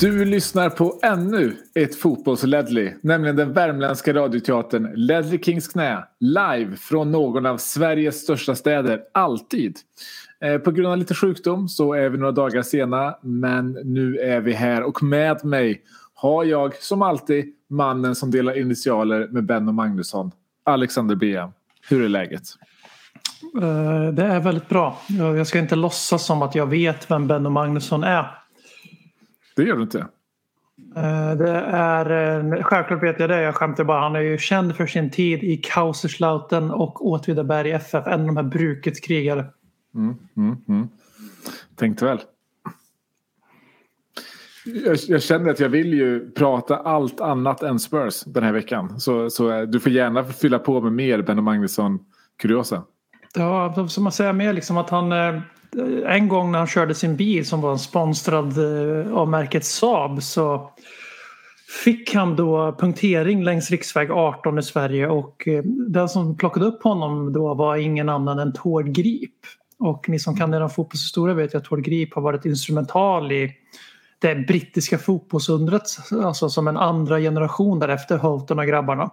Du lyssnar på ännu ett fotbolls-Ledley, nämligen den värmländska radioteatern Ledley Kings knä, live från någon av Sveriges största städer, alltid. Eh, på grund av lite sjukdom så är vi några dagar sena, men nu är vi här och med mig har jag som alltid mannen som delar initialer med Benno Magnusson, Alexander BM. Hur är läget? Eh, det är väldigt bra. Jag jag ska inte låtsas som att jag vet vem Benno Magnusson är. Det gör du inte? Eh, Det är, eh, självklart vet jag det, jag skämtar bara. Han är ju känd för sin tid i Kaiserslautern och Åtvidaberg FF. En av de här brukets krigare. Mm, mm. Tänkte väl. Jag, jag känner att jag vill ju prata allt annat än Spurs den här veckan. Så, så eh, du får gärna fylla på med mer Benno Magnusson kuriosa. Ja, som man säger mer liksom att han en gång när han körde sin bil som var sponsrad eh, av märket Saab så fick han då punktering längs riksväg 18 i Sverige och eh, den som plockade upp honom då var ingen annan än Tord Grip. Och ni som kan redan fotbollshistoria vet ju att Tord Grip har varit instrumental i det brittiska fotbollsundret, alltså som en andra generation därefter Holton och grabbarna.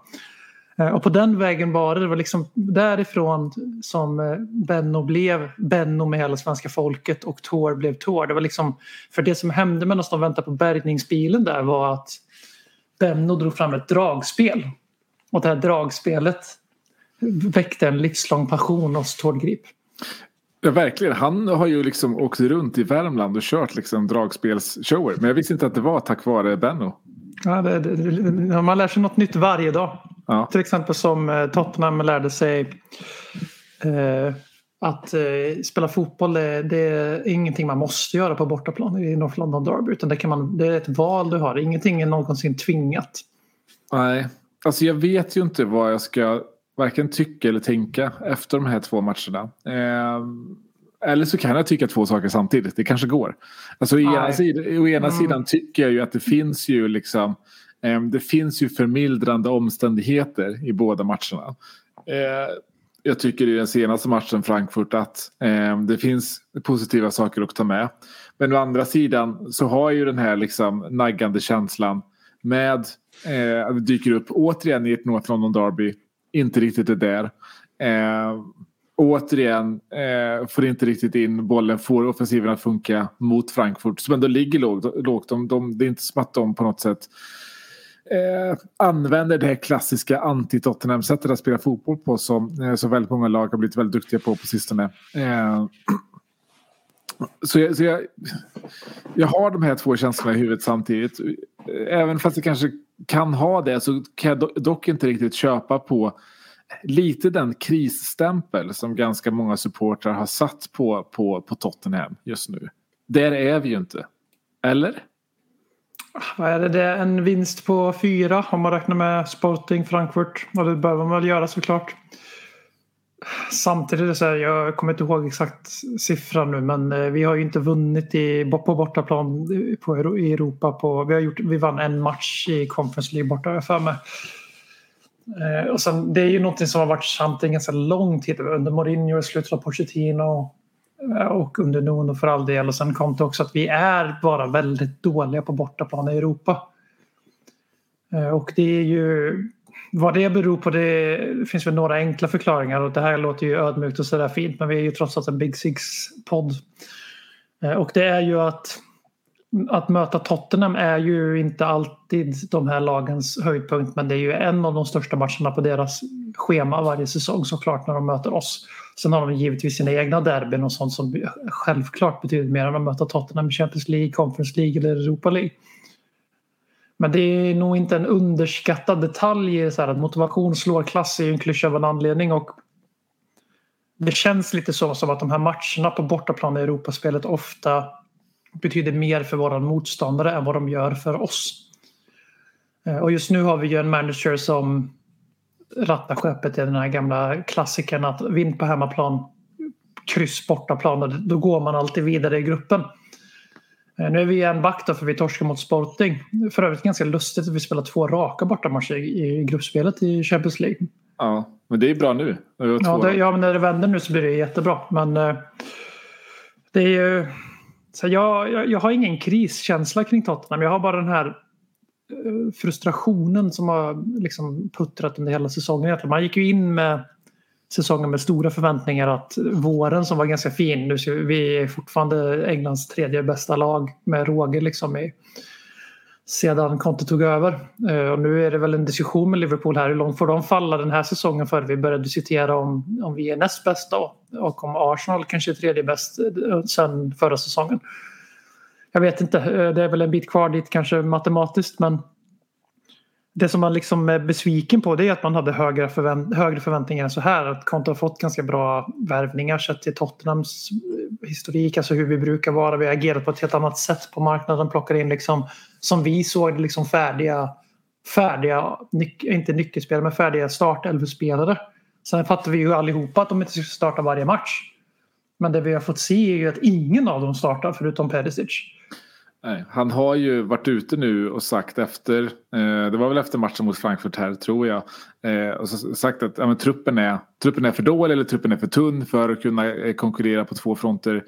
Eh, Och på den vägen var det. Det var liksom därifrån som eh, Benno blev Benno med hela svenska folket och Tor blev Tor. Det var liksom, för det som hände medan de väntade på bärgningsbilen där var att Benno drog fram ett dragspel. Och det här dragspelet väckte en livslång passion hos Tord Grip. Ja, verkligen. Han har ju liksom åkt runt i Värmland och kört liksom dragspelsshower. Men jag visste inte att det var tack vare Benno. Ja, det, det, det, man lär sig något nytt varje dag. Ja. Till exempel som eh, Tottenham lärde sig eh, att eh, spela fotboll det, det är ingenting man måste göra på bortaplan i North London Derby. Utan det, kan man, det är ett val du har. Ingenting är någonsin tvingat. Nej, alltså jag vet ju inte vad jag ska varken tycka eller tänka efter de här två matcherna. Eh, eller så kan jag tycka två saker samtidigt. Det kanske går. Alltså, å, ena sidan, å ena Mm. sidan tycker jag ju att det finns ju liksom eh, Ehm, det finns ju förmildrande omständigheter i båda matcherna. Ehm, jag tycker i den senaste matchen Frankfurt att ehm, det finns positiva saker att ta med. Men å andra sidan så har ju den här liksom naggande känslan med eh, att det dyker upp återigen i ett North London Derby. Inte riktigt är där. Eh, återigen eh, får inte riktigt in bollen, får offensiven att funka mot Frankfurt som ändå ligger lågt. lågt. De, de, det är inte som att de på något sätt eh, använder det här klassiska anti-Tottenham-sättet att spela fotboll på som, eh, som väldigt många lag har blivit väldigt duktiga på på sistone. Eh, så jag, så jag, jag har de här två känslorna i huvudet samtidigt. Eh, även fast jag kanske kan ha det så kan jag dock inte riktigt köpa på lite den krisstämpel som ganska många supportrar har satt på, på, på Tottenham just nu. Där är vi ju inte. Eller? Vad är det? det är en vinst på fyra om man räknar med Sporting Frankfurt. Och det behöver man väl göra såklart. Samtidigt, är det så här, jag kommer inte ihåg exakt siffran nu men eh, vi har ju inte vunnit i, på bortaplan på, i Europa. På, vi, har gjort, vi vann en match i Conference League borta har jag för mig. Eh, och sen, det är ju någonting som har varit sant en ganska lång tid. Under Mourinho, i slutet av Pochettino Eh, och under Nuno för all del. Och sen kom det också att vi är bara väldigt dåliga på bortaplan i Europa. Eh, och det är ju vad det beror på det finns väl några enkla förklaringar och det här låter ju ödmjukt och sådär fint men vi är ju trots allt en Big Six-podd. Eh, och det är ju att att möta Tottenham är ju inte alltid de här lagens höjdpunkt men det är ju en av de största matcherna på deras schema varje säsong såklart när de möter oss. Sen har de givetvis sina egna derbyn och sånt som självklart betyder mer än att möta Tottenham i Champions League, Conference League eller Europa League. Men det är nog inte en underskattad detalj så här att motivation slår klass är ju en klyscha av en anledning och det känns lite så som att de här matcherna på bortaplan i Europaspelet ofta betyder mer för våra motståndare än vad de gör för oss. Eh, Och just nu har vi ju en manager som rattar skeppet i den här gamla klassikern att vinn på hemmaplan, kryss bortaplan och då går man alltid vidare i gruppen. Eh, Nu är vi en back då för vi torskar mot Sporting. För övrigt ganska lustigt att vi spelar två raka bortamatcher i i gruppspelet i Champions League. Ja, men det är bra nu. Ja, det, ja, men när det vänder nu så blir det jättebra. Men eh, det är ju... Så jag, jag, jag har ingen kriskänsla kring Tottenham. Jag har bara den här eh, frustrationen som har liksom puttrat under hela säsongen. Man gick ju in med säsongen med stora förväntningar att våren som var ganska fin. Nu ser vi, vi är fortfarande Englands tredje bästa lag med råge liksom i, sedan Conte tog över. Eh, och nu är det väl en diskussion med Liverpool här. Hur långt får de falla den här säsongen före vi börjar diskutera om, om vi är näst bäst då? Och om Arsenal kanske är tredje bäst eh, sen förra säsongen. Jag vet inte. Eh, det är väl en bit kvar dit kanske matematiskt men det som man liksom är besviken på det är att man hade högre, förvänt högre förväntningar än så här. Att Conte har fått ganska bra värvningar sett till Tottenhams historik. Alltså hur vi brukar vara. Vi har agerat på ett helt annat sätt på marknaden. Plockar in liksom som vi såg liksom färdiga, färdiga nyc- inte nyckelspelare men färdiga startelvspelare. Sen fattar vi ju allihopa att de inte ska starta varje match. Men det vi har fått se är ju att ingen av dem startar förutom Perisic. Nej, han har ju varit ute nu och sagt efter, eh, det var väl efter matchen mot Frankfurt här tror jag, eh, och så sagt att ja, men, truppen, är, truppen är för dålig eller truppen är för tunn för att kunna eh, konkurrera på två fronter.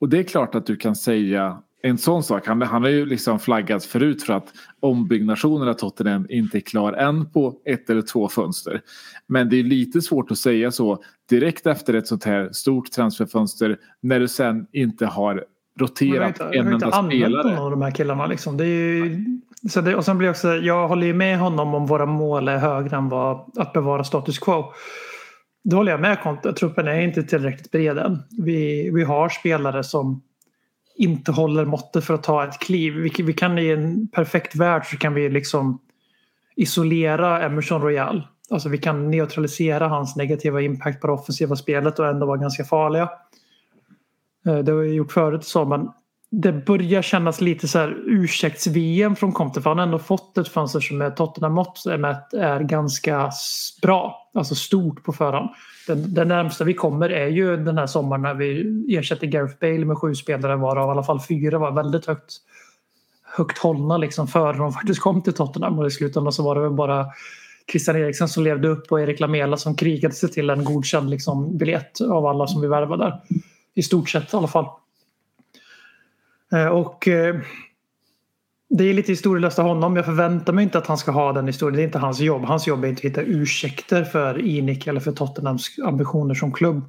Och det är klart att du kan säga en sån sak. Han, han har ju liksom flaggat förut för att ombyggnationen av Tottenham inte är klar än på ett eller två fönster. Men det är lite svårt att säga så direkt efter ett sånt här stort transferfönster när du sen inte har roterat inte, en har inte enda spelare. någon av de här killarna. Liksom. Det är ju, så det, och sen blir jag också, jag håller ju med honom om våra mål är högre än vad, att bevara status quo. Då håller jag med Conte. Truppen är inte tillräckligt bred än. Vi, vi har spelare som inte håller måttet för att ta ett kliv. Vi, vi kan i en perfekt värld så kan vi liksom isolera Emerson Royal. Alltså vi kan neutralisera hans negativa impact på det offensiva spelet och ändå vara ganska farliga. Eh, det har vi gjort förut så men det börjar kännas lite så här ursäkts-VM från Conte för han har ändå fått ett fönster som med Tottenham-mått mätt är ganska bra. Alltså stort på förhand. Den, den närmsta vi kommer är ju den här sommaren när vi ersätter Gareth Bale med sju spelare varav i alla fall fyra var väldigt högt högt hållna liksom före de faktiskt kom till Tottenham och i slutändan så var det väl bara Christian Eriksen som levde upp och Erik Lamela som krigade sig till en godkänd liksom, biljett av alla som vi värvade där. I stort sett i alla fall. Eh, och eh, det är lite historielöst av honom. Jag förväntar mig inte att han ska ha den historien. Det är inte hans jobb. Hans jobb är inte att hitta ursäkter för Inic eller för Tottenhams ambitioner som klubb.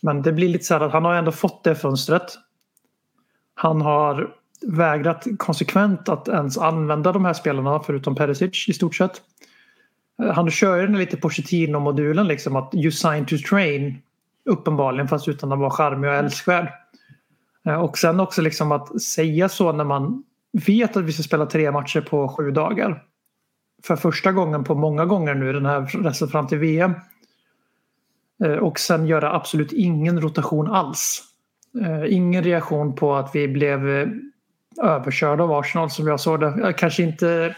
Men det blir lite så här att han har ändå fått det fönstret. Han har vägrat konsekvent att ens använda de här spelarna förutom Perisic i stort sett. Eh, han kör ju den lite Pochettino-modulen liksom att you sign to train uppenbarligen fast utan att vara charmig och älskvärd. Eh, Och sen också liksom att säga så när man vet att vi ska spela tre matcher på sju dagar. För första gången på många gånger nu den här resten fram till VM. Eh, Och sen göra absolut ingen rotation alls. Eh, Ingen reaktion på att vi blev överkörda av Arsenal som jag såg det. Kanske inte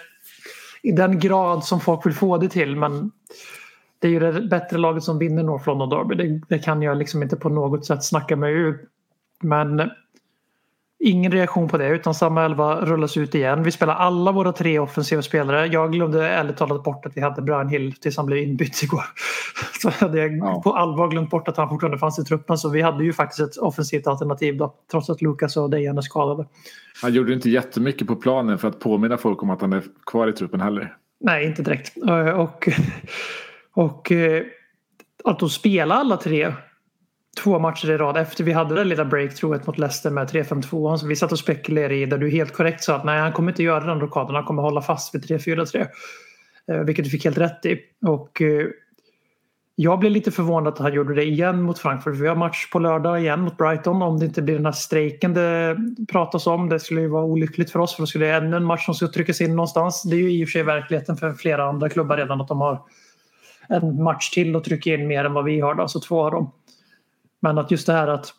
i den grad som folk vill få det till men det är ju det bättre laget som vinner North London Derby. Det, det kan jag liksom inte på något sätt snacka mig ur. Men ingen reaktion på det utan samma elva rullas ut igen. Vi spelar alla våra tre offensiva spelare. Jag glömde ärligt talat bort att vi hade Brian Hill tills han blev inbytt igår. Så hade jag Ja. på allvar glömt bort att han fortfarande fanns i truppen. Så vi hade ju faktiskt ett offensivt alternativ då. Trots att Lucas och Dejan är skadade. Han gjorde inte jättemycket på planen för att påminna folk om att han är kvar i truppen heller. Nej, inte direkt. Eh, Och, och eh, att då spela alla tre två matcher i rad efter vi hade det lilla breakthroughet mot Leicester med 3-5-2 som vi satt och spekulerade i där du helt korrekt sa att nej han kommer inte göra den rockaden, han kommer hålla fast vid 3-4-3. Eh, Vilket du fick helt rätt i. Och eh, jag blev lite förvånad att han gjorde det igen mot Frankfurt. Vi har match på lördag igen mot Brighton om det inte blir den här strejken det pratas om. Det skulle ju vara olyckligt för oss för då skulle det ännu en match som ska tryckas in någonstans. Det är ju i och för sig verkligheten för flera andra klubbar redan att de har en match till och trycka in mer än vad vi har. Då, så två av dem. Men att just det här att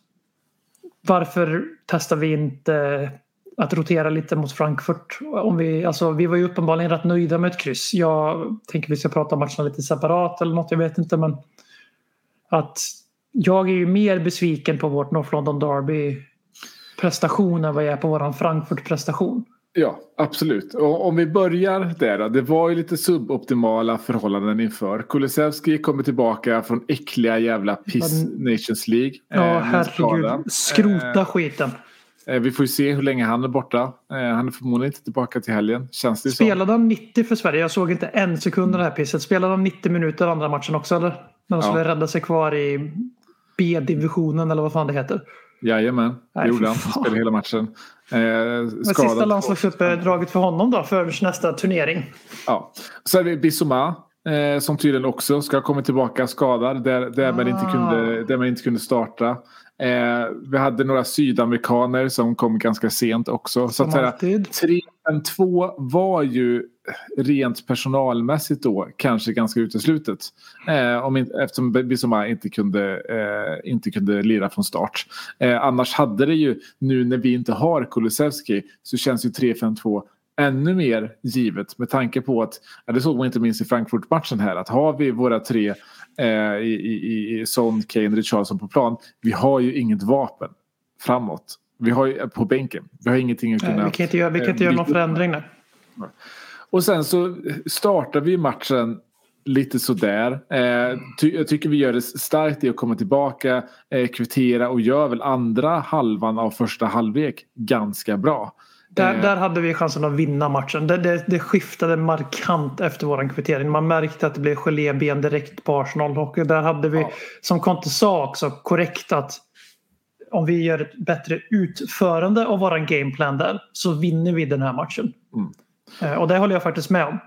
varför testar vi inte att rotera lite mot Frankfurt? Om vi, alltså, vi var ju uppenbarligen rätt nöjda med ett kryss. Jag tänker vi ska prata om matcherna lite separat eller något, jag vet inte. Men att jag är ju mer besviken på vårt North London Derby prestation än vad jag är på våran Frankfurt prestation. Ja, absolut. Och om vi börjar där då. Det var ju lite suboptimala förhållanden inför. Kulusevski kommer tillbaka från äckliga jävla piss Nations League. Ja, eh, herregud. Skrota skiten. Eh, vi får ju se hur länge han är borta. Eh, han är förmodligen inte tillbaka till helgen. Känns det. Spelade han 90 för Sverige? Jag såg inte en sekund av det här pisset. Spelade han 90 minuter andra matchen också eller? När de Ja. skulle rädda sig kvar i B-divisionen eller vad fan det heter. Jajamän, det gjorde. Han spelade hela matchen. Eh, sista landslagsuppdraget för honom då? För nästa turnering? Ja. Så är det Bissoma. Eh, som tydligen också ska komma tillbaka skadad. Där, där, man, inte Ah. kunde, där man inte kunde starta. Eh, vi hade några sydamerikaner som kom ganska sent också. Så Som att säga, alltid. 3-5-2 var ju rent personalmässigt då kanske ganska uteslutet. Eh, om inte, eftersom Bissoma inte kunde, eh, inte kunde lira från start. Eh, annars hade det ju, nu när vi inte har Kulusevski, så känns ju 3-5-2 ännu mer givet med tanke på att, ja, det såg man inte minst i Frankfurt-matchen här, att har vi våra tre eh, i, i, i Son, Kane, Richardson på plan, vi har ju inget vapen framåt. Vi har ju på bänken. Vi har ingenting att kunna... Nej, vi kan inte göra, vi kan inte eh, göra någon förändring där. och sen så startar vi matchen lite sådär. Eh, ty, jag tycker vi gör det starkt i att komma tillbaka, eh, kvittera och gör väl andra halvan av första halvlek ganska bra. Där, Eh, där hade vi chansen att vinna matchen. Det, det, det skiftade markant efter våran kvittering. Man märkte att det blev gelében direkt på Arsenal. Och där hade vi, Ja. som Conte sa också, korrekt att om vi gör ett bättre utförande av våran gameplan där så vinner vi den här matchen. Mm. Eh, Och det håller jag faktiskt med om.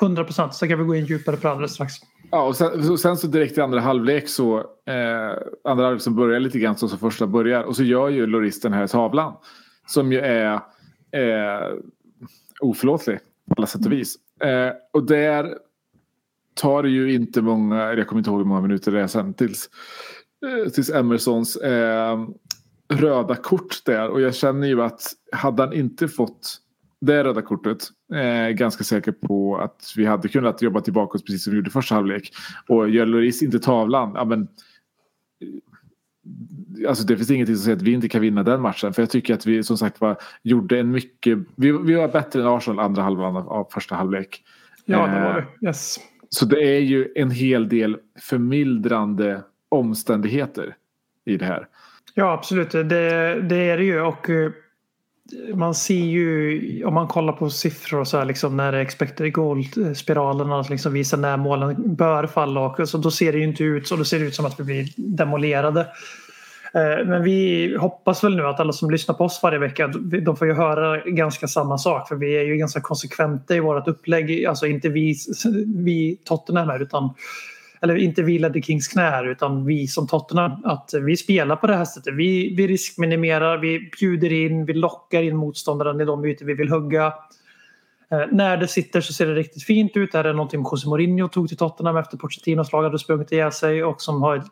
100 procent. Så kan vi gå in djupare på det alldeles strax. Ja, och sen, så, sen så direkt i andra halvlek så eh, andra halvlek som börjar lite grann så som första börjar och så gör ju Loris den här tavlan som ju är eh, oförlåtlig på alla sätt och vis. Eh, och där tar det ju inte många, jag kommer inte ihåg hur många minuter det är sen tills, eh, tills Emersons eh, röda kort där och jag känner ju att hade han inte fått det röda kortet. Eh, ganska säker på att vi hade kunnat jobba tillbaka oss precis som vi gjorde första halvlek. Och gör Lloris inte tavlan, ja men... eh, Alltså det finns ingenting som säger att vi inte kan vinna den matchen. För jag tycker att vi som sagt var gjorde en mycket... Vi, vi var bättre än Arsenal andra halvan av, av första halvlek. Ja, det Eh, var vi. Yes. Så det är ju en hel del förmildrande omständigheter i det här. Ja, absolut. Det, det är det ju. Och eh, man ser ju, om man kollar på siffror och så här, liksom, när expected goal-spiralerna liksom visar när målen bör falla. Och, så då ser det ju inte ut så. Då ser det ut som att vi blir demolerade. Eh, men vi hoppas väl nu att alla som lyssnar på oss varje vecka, de får ju höra ganska samma sak. För vi är ju ganska konsekventa i vårt upplägg. Alltså inte vi, vi Tottenham här, utan eller inte vilade i Kings knä här, utan vi som Tottenham. Att vi spelar på det här sättet. Vi, vi riskminimerar, vi bjuder in, vi lockar in motståndaren i de ytor vi vill hugga. Eh, när det sitter så ser det riktigt fint ut. Det här är någonting José Mourinho tog till Tottenham efter Pochettinos lag hade sprungit ihjäl sig och som har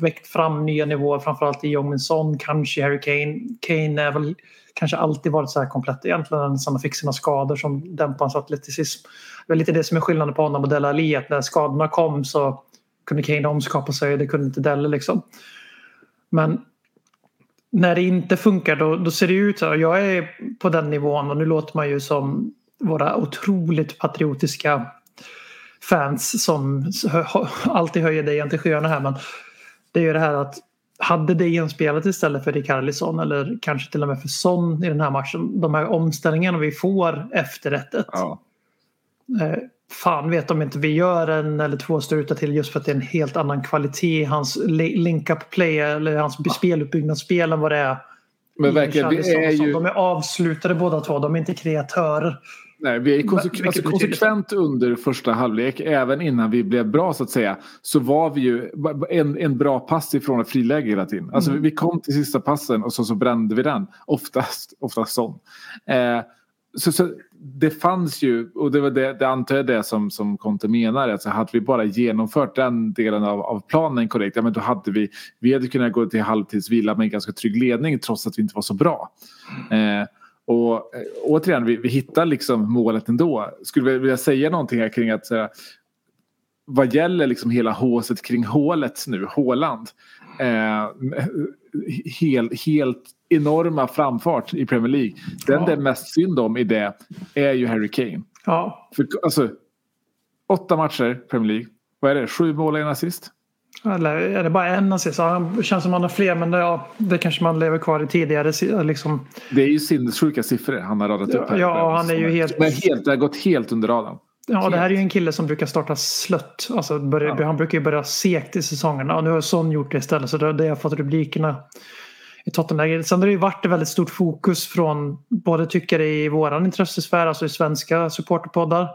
väckt fram nya nivåer framförallt i Jong Min Son, kanske Harry Kane. Kane är väl kanske alltid varit så här komplett egentligen sen han fick sina skador som dämpade hans atleticism. Det är lite det som är skillnaden på honom och Dele Alli att när skadorna kom så kunde Kane omskapa sig det kunde inte Dele liksom. Men när det inte funkar då, då ser det ut så här. Jag är på den nivån och nu låter man ju som våra otroligt patriotiska fans som alltid höjer dig till skyarna här men det är ju det här att hade Dejan spelat istället för Rikarlison eller kanske till och med för Son i den här matchen de här omställningarna vi får efter 1 Ja. Eh, fan vet om inte vi gör en eller två strutar till just för att det är en helt annan kvalitet hans li- link-up play eller hans speluppbyggnadsspel än vad det är Men verkligen, vi är ju... De är avslutade båda två, de är inte kreatörer. Nej, vi är konse- Vilket alltså, konsekvent under första halvlek, även innan vi blev bra så att säga, så var vi ju en, en bra pass ifrån ett friläge hela tiden. Alltså Mm. vi kom till sista passen och så, så brände vi den, oftast, oftast sån. Eh, så, så det fanns ju, och det var det, det antar jag det som, som Conte menar, alltså hade vi bara genomfört den delen av, av planen korrekt, ja men då hade vi, vi hade kunnat gå till halvtidsvila med en ganska trygg ledning trots att vi inte var så bra. Eh, och eh, återigen, vi, vi hittar liksom målet ändå. Skulle vi vilja säga någonting här kring att här, vad gäller liksom hela håset kring hålet nu, Håland. Eh, hel, helt enorma framfart i Premier League. Den Ja. det är mest synd om i det är ju Harry Kane. Ja, För, alltså, åtta matcher Premier League. Vad är det? Sju mål och en assist? Eller är det bara en? Ja, Det känns som han har fler men det, ja, det kanske man lever kvar i tidigare. Liksom. Det är ju sinnessjuka siffror han har radat upp här. Ja, han är ju helt- Men helt, det har gått helt under radarn. Ja, det här är ju en kille som brukar starta slött. Alltså, börja, Han brukar ju börja segt i säsongerna. Och nu har Son gjort det istället. Så det det har fått rubrikerna i Tottenham. Sen har det ju varit ett väldigt stort fokus från både tyckare i våran intressesfär, alltså i svenska supporterpoddar.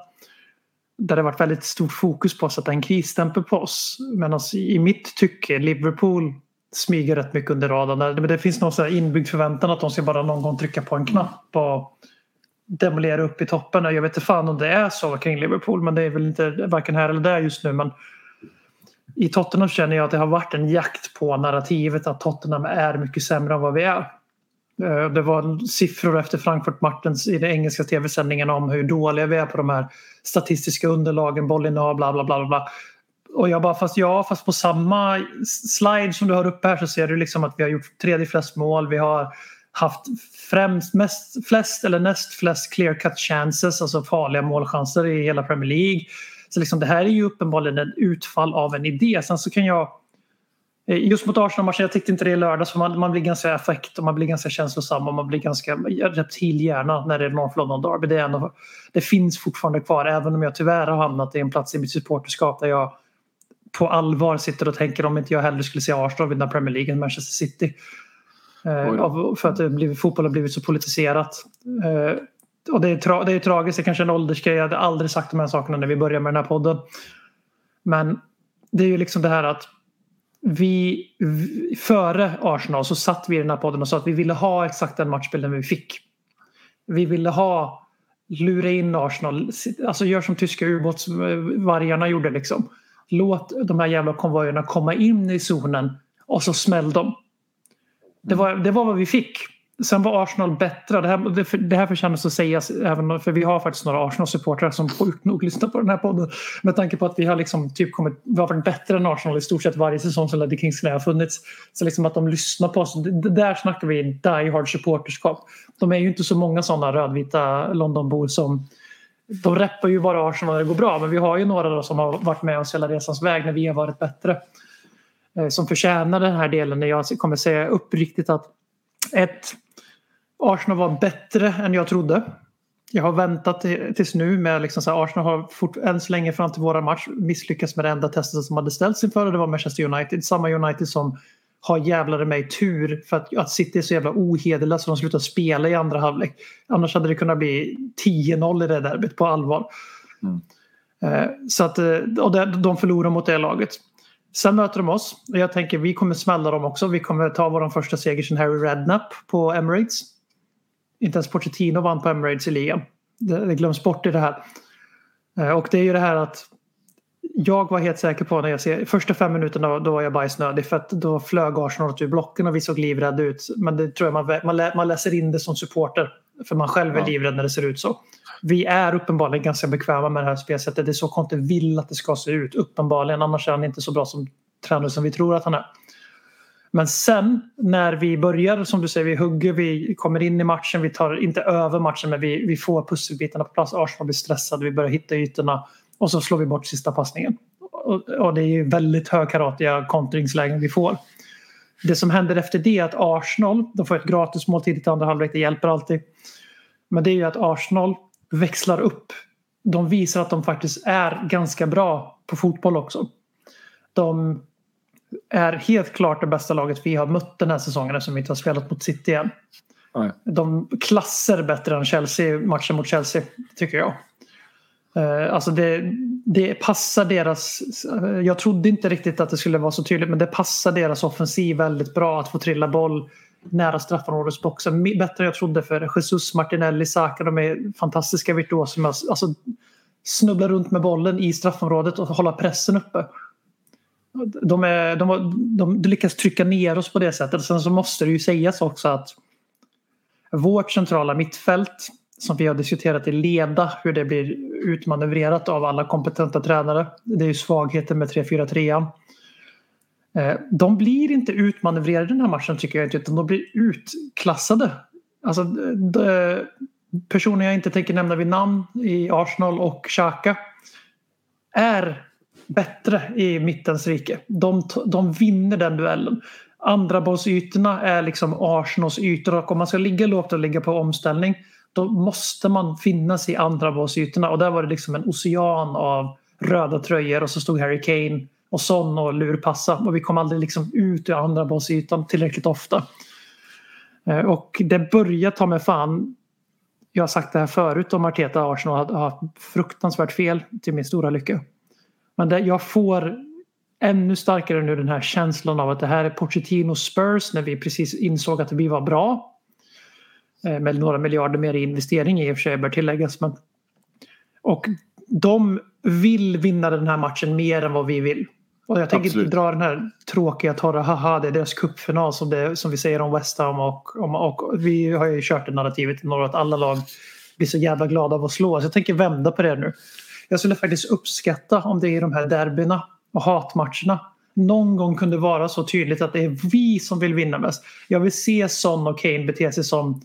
Där det varit väldigt stort fokus på att sätta en krisstämpel på oss. Medan alltså, i mitt tycke, Liverpool smyger rätt mycket under radarn. Men det finns någon sån här inbyggd förväntan att de ska bara någon gång trycka på en knapp. Och demolera upp i toppen. Jag vet inte fan om det är så kring Liverpool men det är väl inte varken här eller där just nu. Men i Tottenham känner jag att det har varit en jakt på narrativet att Tottenham är mycket sämre än vad vi är. Eh, det var siffror efter Frankfurt-matchens i den engelska tv-sändningen om hur dåliga vi är på de här statistiska underlagen, bollinnehav, bla bla bla. bla. Och jag bara, fast ja, fast på samma slide som du har uppe här så ser du liksom att vi har gjort tredje flest mål. Vi har haft främst, mest, flest eller näst flest clear cut chances, alltså farliga målchanser i hela Premier League. Så liksom, det här är ju uppenbarligen ett utfall av en idé. Sen så kan jag Just mot Arsenal-matchen, jag tyckte inte det i lördags för man, man blir ganska affekt och man blir ganska känslosam och man blir ganska reptilhjärna när det är North London Derby. Det, är ändå, det finns fortfarande kvar även om jag tyvärr har hamnat i en plats i mitt supporterskap där jag på allvar sitter och tänker om inte jag hellre skulle se Arsenal vinna Premier League än Manchester City. Eh, för att det blivit, fotboll har blivit så politiserat. Eh, och det är, tra- det är tragiskt, det är kanske en åldersgrej. Jag hade aldrig sagt de här sakerna när vi började med den här podden. Men det är ju liksom det här att vi, vi före Arsenal så satt vi i den här podden och sa att vi ville ha exakt den matchbilden vi fick. Vi ville ha lura in Arsenal, alltså gör som tyska ubåtsvargarna gjorde liksom. Låt de här jävla konvojerna komma in i zonen och så smäll dem. Det var, det var vad vi fick. Sen var Arsenal bättre. Det här, det, det här förtjänas att sägas, även, för vi har faktiskt några Arsenal-supportrar som sjukt nog lyssnar på den här podden. Med tanke på att vi har, liksom typ kommit, vi har varit bättre än Arsenal i stort sett varje säsong som Leddy Kings har funnits. Så liksom att de lyssnar på oss, det, det där snackar vi die hard supporterskap. De är ju inte så många sådana rödvita Londonbor som de reppar ju bara Arsenal när det går bra men vi har ju några då som har varit med oss hela resans väg när vi har varit bättre. Eh, som förtjänar den här delen när jag kommer säga uppriktigt att ett, Arsenal var bättre än jag trodde. Jag har väntat till- tills nu med liksom så här, Arsenal har fort, än så länge fram till våra match misslyckats med det enda testet som hade ställts inför det var Manchester United. Samma United som har jävlare mig tur för att, att City är så jävla ohederliga så de slutar spela i andra halvlek. Annars hade det kunnat bli 10-0 i det derbyt på allvar. Eh, Så att, eh, och det- de förlorar mot det laget. Sen möter de oss och jag tänker vi kommer smälla dem också. Vi kommer ta vår första seger sedan Harry Redknapp på Emirates. Inte ens Pochettino vann på Emirates i ligan. Det, det glöms bort i det här. Eh, Och det är ju det här att jag var helt säker på när jag ser första fem minuterna då var jag bajsnödig för att då flög Arsenal ut ur blocken och vi såg livrädda ut. Men det tror jag man, man, lä, man läser in det som supporter. För man själv är Ja. livrädd när det ser ut så. Vi är uppenbarligen ganska bekväma med det här spelsättet. Det är så Conte vill att det ska se ut. Uppenbarligen, annars är han inte så bra som tränare som vi tror att han är. Men sen när vi börjar, som du säger, vi hugger, vi kommer in i matchen, vi tar inte över matchen men vi, vi får pusselbitarna på plats. Arsenal blir stressade, vi börjar hitta ytorna och så slår vi bort sista passningen. Och, och det är ju väldigt högkaratiga kontringslägen vi får. Det som händer efter det är att Arsenal, de får ett gratismål tidigt i andra halvlek, det hjälper alltid. Men det är ju att Arsenal växlar upp. De visar att de faktiskt är ganska bra på fotboll också. De är helt klart det bästa laget vi har mött den här säsongen eftersom vi inte har spelat mot City än. Nej. De klasser bättre än Chelsea, matchen mot Chelsea, tycker jag. Eh, Alltså det, det passar deras... Jag trodde inte riktigt att det skulle vara så tydligt men det passar deras offensiv väldigt bra att få trilla boll nära straffområdesboxen. Bättre än jag trodde för Jesus, Martinelli, Saka, de är fantastiska virtuoser alltså, snubbla runt med bollen i straffområdet och hålla pressen uppe. De, är, de, de, de lyckas trycka ner oss på det sättet. Sen så måste det ju sägas också att vårt centrala mittfält som vi har diskuterat i leda hur det blir utmanövrerat av alla kompetenta tränare. Det är ju svagheten med 3-4-3. Eh, de blir inte utmanövrerade i den här matchen tycker jag inte utan de blir utklassade. Alltså, de, eh, personer jag inte tänker nämna vid namn i Arsenal och Xhaka är bättre i mittens rike. De, de vinner den duellen. Andra bollsytorna är liksom Arsenals ytor och om man ska ligga lågt och ligga på omställning då måste man finnas i andra bollsytorna och där var det liksom en ocean av röda tröjor och så stod Harry Kane och Son och lurpassa och vi kom aldrig liksom ut ur andra bollsytan tillräckligt ofta. Eh, och det börjar ta mig fan jag har sagt det här förut om Arteta och Arsenal har haft fruktansvärt fel till min stora lycka. Men det, jag får ännu starkare nu den här känslan av att det här är Pochettino Spurs när vi precis insåg att vi var bra. Eh, Med några miljarder mer i investering i och för sig bör tilläggas. Men... Och de vill vinna den här matchen mer än vad vi vill. Och jag tänker Absolut. inte dra den här tråkiga torra haha det är deras cupfinal som, det, som vi säger om West Ham och, om, och vi har ju kört det narrativet i några att alla lag blir så jävla glada av att slå. Så jag tänker vända på det nu. Jag skulle faktiskt uppskatta om det i de här derbyna och hatmatcherna någon gång kunde vara så tydligt att det är vi som vill vinna mest. Jag vill se Son och Kane bete sig som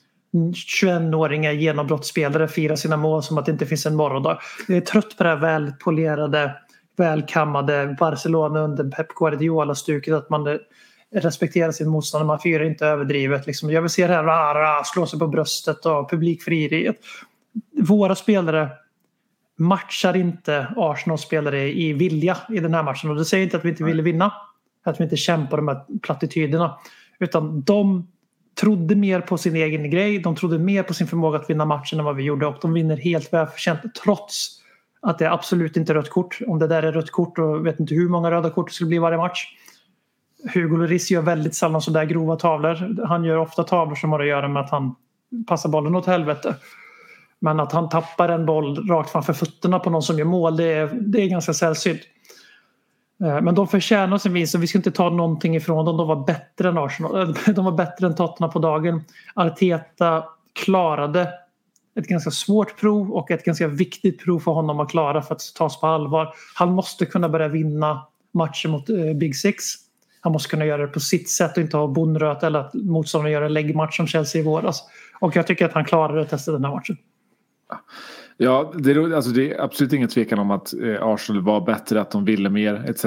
21-åringar, genombrottsspelare fira sina mål som att det inte finns en morgondag. Jag är trött på det här välpolerade, välkammade Barcelona under Pep Guardiola-stuket att man respekterar sin motståndare, man firar inte överdrivet. Liksom. Jag vill se det här rara, slå sig på bröstet och publikfrieriet. Våra spelare matchar inte Arsenals spelare i vilja i den här matchen. Och det säger inte att vi inte ville vinna. Att vi inte kämpar de här plattityderna. Utan de trodde mer på sin egen grej. De trodde mer på sin förmåga att vinna matchen än vad vi gjorde. Och de vinner helt välförtjänt trots att det absolut inte är rött kort. Om det där är rött kort och vet inte hur många röda kort det skulle bli varje match. Hugo Lloris gör väldigt sällan sådär grova tavlor. Han gör ofta tavlor som har att göra med att han passar bollen åt helvete. Men att han tappar en boll rakt framför fötterna på någon som gör mål, det är, det är ganska sällsynt. Eh, men de förtjänar sin vinst och vi ska inte ta någonting ifrån dem. De var bättre än Arsenal. Eh, de var bättre än Tottenham på dagen. Arteta klarade ett ganska svårt prov och ett ganska viktigt prov för honom att klara för att tas på allvar. Han måste kunna börja vinna matcher mot eh, Big Six. Han måste kunna göra det på sitt sätt och inte ha bonröt eller att motståndaren gör en läggmatch som Chelsea i våras. Och jag tycker att han klarade testet den här matchen. Ja, det är, alltså det är absolut ingen tvekan om att eh, Arsenal var bättre, att de ville mer etc.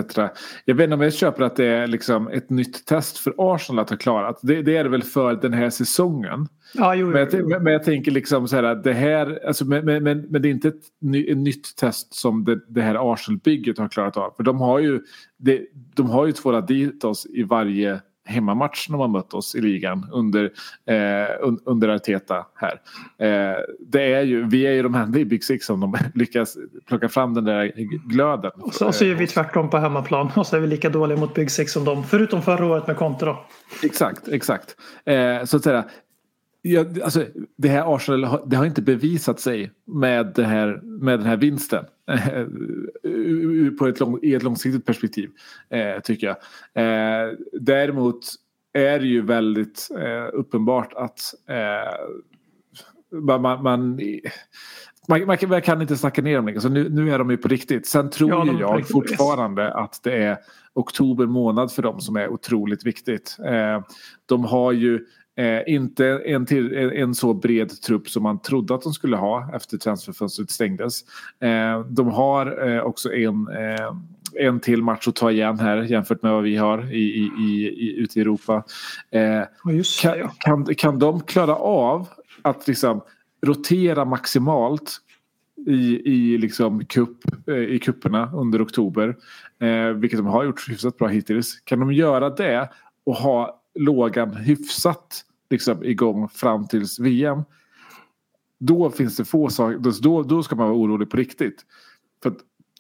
Jag vet inte om jag köper att det är liksom ett nytt test för Arsenal att ha klarat. Det, det är det väl för den här säsongen. Ja, jo, Men jag, men men jag tänker liksom så här att det här, alltså, men, men, men, men det är inte ett, ny, ett nytt test som det, det här Arsenal-bygget har klarat av. För de har ju, det, de har ju tvålat dit oss i varje hemmamatch när man mött oss i ligan under, eh, un, under Arteta här. Eh, det är ju, vi är ju de enda i Big Six som de lyckas plocka fram den där glöden. Och så, och så gör vi tvärtom på hemmaplan och så är vi lika dåliga mot Big Six som dem. Förutom förra året med Conte då. Exakt, exakt. Eh, så att säga, ja, alltså, det här Arsenal har, det har inte bevisat sig med, det här, med den här vinsten. Eh, på ett lång, I ett långsiktigt perspektiv, eh, tycker jag. Eh, däremot är det ju väldigt eh, uppenbart att eh, man, man, man, man, kan, man kan inte snacka ner dem längre. Så nu, nu är de ju på riktigt. Sen tror Ja, jag riktigt. fortfarande att det är oktober månad för dem som är otroligt viktigt. Eh, de har ju eh, inte en, till, en, så bred trupp som man trodde att de skulle ha efter transferfönstret stängdes. Eh, de har eh, också en, eh, en till match att ta igen här jämfört med vad vi har i, i, i, i, ute i Europa. Eh, kan, kan, kan de klara av att liksom rotera maximalt i, i, liksom kupp, eh, i kupperna under oktober. Vilket de har gjort hyfsat bra hittills. Kan de göra det och ha lågan hyfsat liksom, igång fram tills VM. Då finns det få saker. Då, då ska man vara orolig på riktigt. För att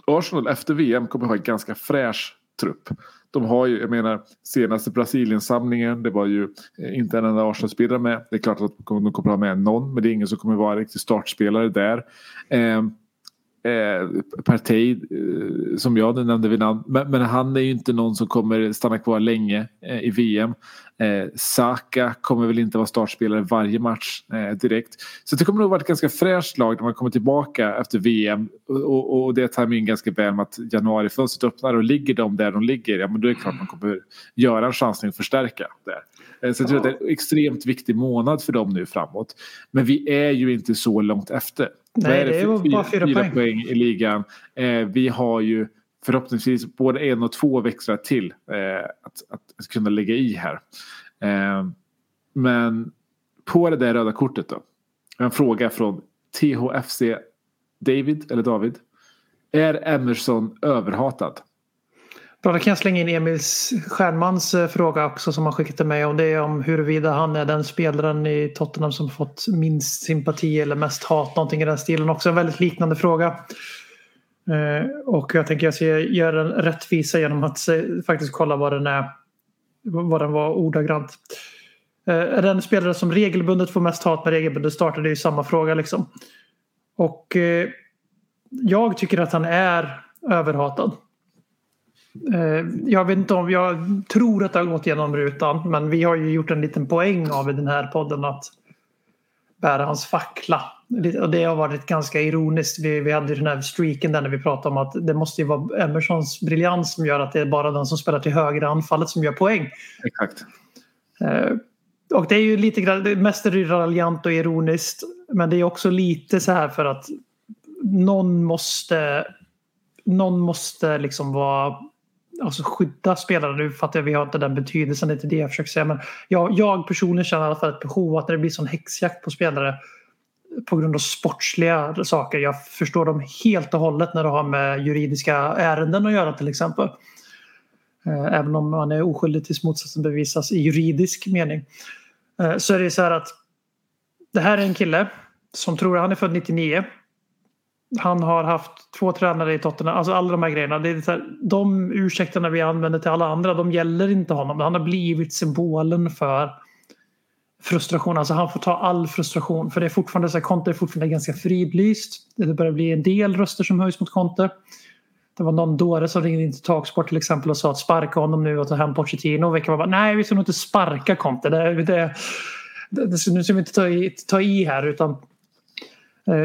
Arsenal efter VM kommer ha en ganska fräsch trupp. de har ju, jag menar, senaste Brasilien-samlingen, det var ju eh, inte en enda Arsenal-spelare med. Det är klart att de kommer ha med någon, men det är ingen som kommer vara riktig startspelare där. Eh, eh, eh, som jag nämnde vid namn. Men, men, han är ju inte någon som kommer stanna kvar länge eh, i VM. Eh, Saka kommer väl inte vara startspelare varje match eh, direkt. Så det kommer nog vara ett ganska fräscht lag när man kommer tillbaka efter VM. Och, och det tar mig in ganska väl med att januarifönstret öppnar och ligger de där de ligger, ja men då är det klart man kommer göra en chansning och förstärka där. Eh, så jag tror att det är en extremt viktig månad för dem nu framåt. Men vi är ju inte så långt efter. Nej, Vad det är för bara fyra poäng. poäng i ligan. Eh, vi har ju förhoppningsvis både en och två växlar till eh, att, att, att kunna lägga i här. Eh, men på det där röda kortet då. En fråga från THFC David, eller David. Är Emerson överhatad? Bra, då kan jag slänga in Emils Stjärnmans eh, fråga också som han skickat till mig. Och det är om huruvida han är den spelaren i Tottenham som fått minst sympati eller mest hat. Någonting i den stilen också. En väldigt liknande fråga. Eh, och jag tänker jag ska göra den rättvisa genom att faktiskt kolla vad den är. Vad den var ordagrant. Eh, är den spelare som regelbundet får mest hat med regelbundet startar? Det är ju samma fråga liksom. Och jag tycker att han är överhatad. Eh, Jag vet inte om, jag tror att det har gått igenom rutan men vi har ju gjort en liten poäng av i den här podden att bära hans fackla. Och det har varit ganska ironiskt. Vi, vi hade den här streaken där när vi pratade om att det måste ju vara Emersons briljans som gör att det är bara den som spelar till höger anfallet som gör poäng. Exakt. Eh, Och det är ju lite grann, mest är det raljant och ironiskt. Men det är också lite så här för att någon måste någon måste liksom vara alltså skydda spelare. Nu fattar jag vi har inte den betydelsen, det är inte det jag försöker säga. Men jag, jag personligen känner i alla fall ett behov att när det blir sån häxjakt på spelare på grund av sportsliga saker. Jag förstår dem helt och hållet när det har med juridiska ärenden att göra till exempel. Eh, även om man är oskyldig tills motsatsen bevisas i juridisk mening. Eh, så är det så här att det här är en kille som tror att han är född 99. Han har haft två tränare i Tottenham. Alltså alla de här grejerna. Det är så här, de ursäkterna vi använder till alla andra de gäller inte honom. Han har blivit symbolen för frustration. Alltså han får ta all frustration. För det är fortfarande så här, Conte är fortfarande ganska fridlyst. Det börjar bli en del röster som höjs mot Conte. Det var någon dåre som ringde in till Talksport till exempel och sa att sparka honom nu och ta hem Pochettino. Och veckan var bara, nej vi ska nog inte sparka Conte. Det, det, det, det, nu ska vi inte ta i, ta i här utan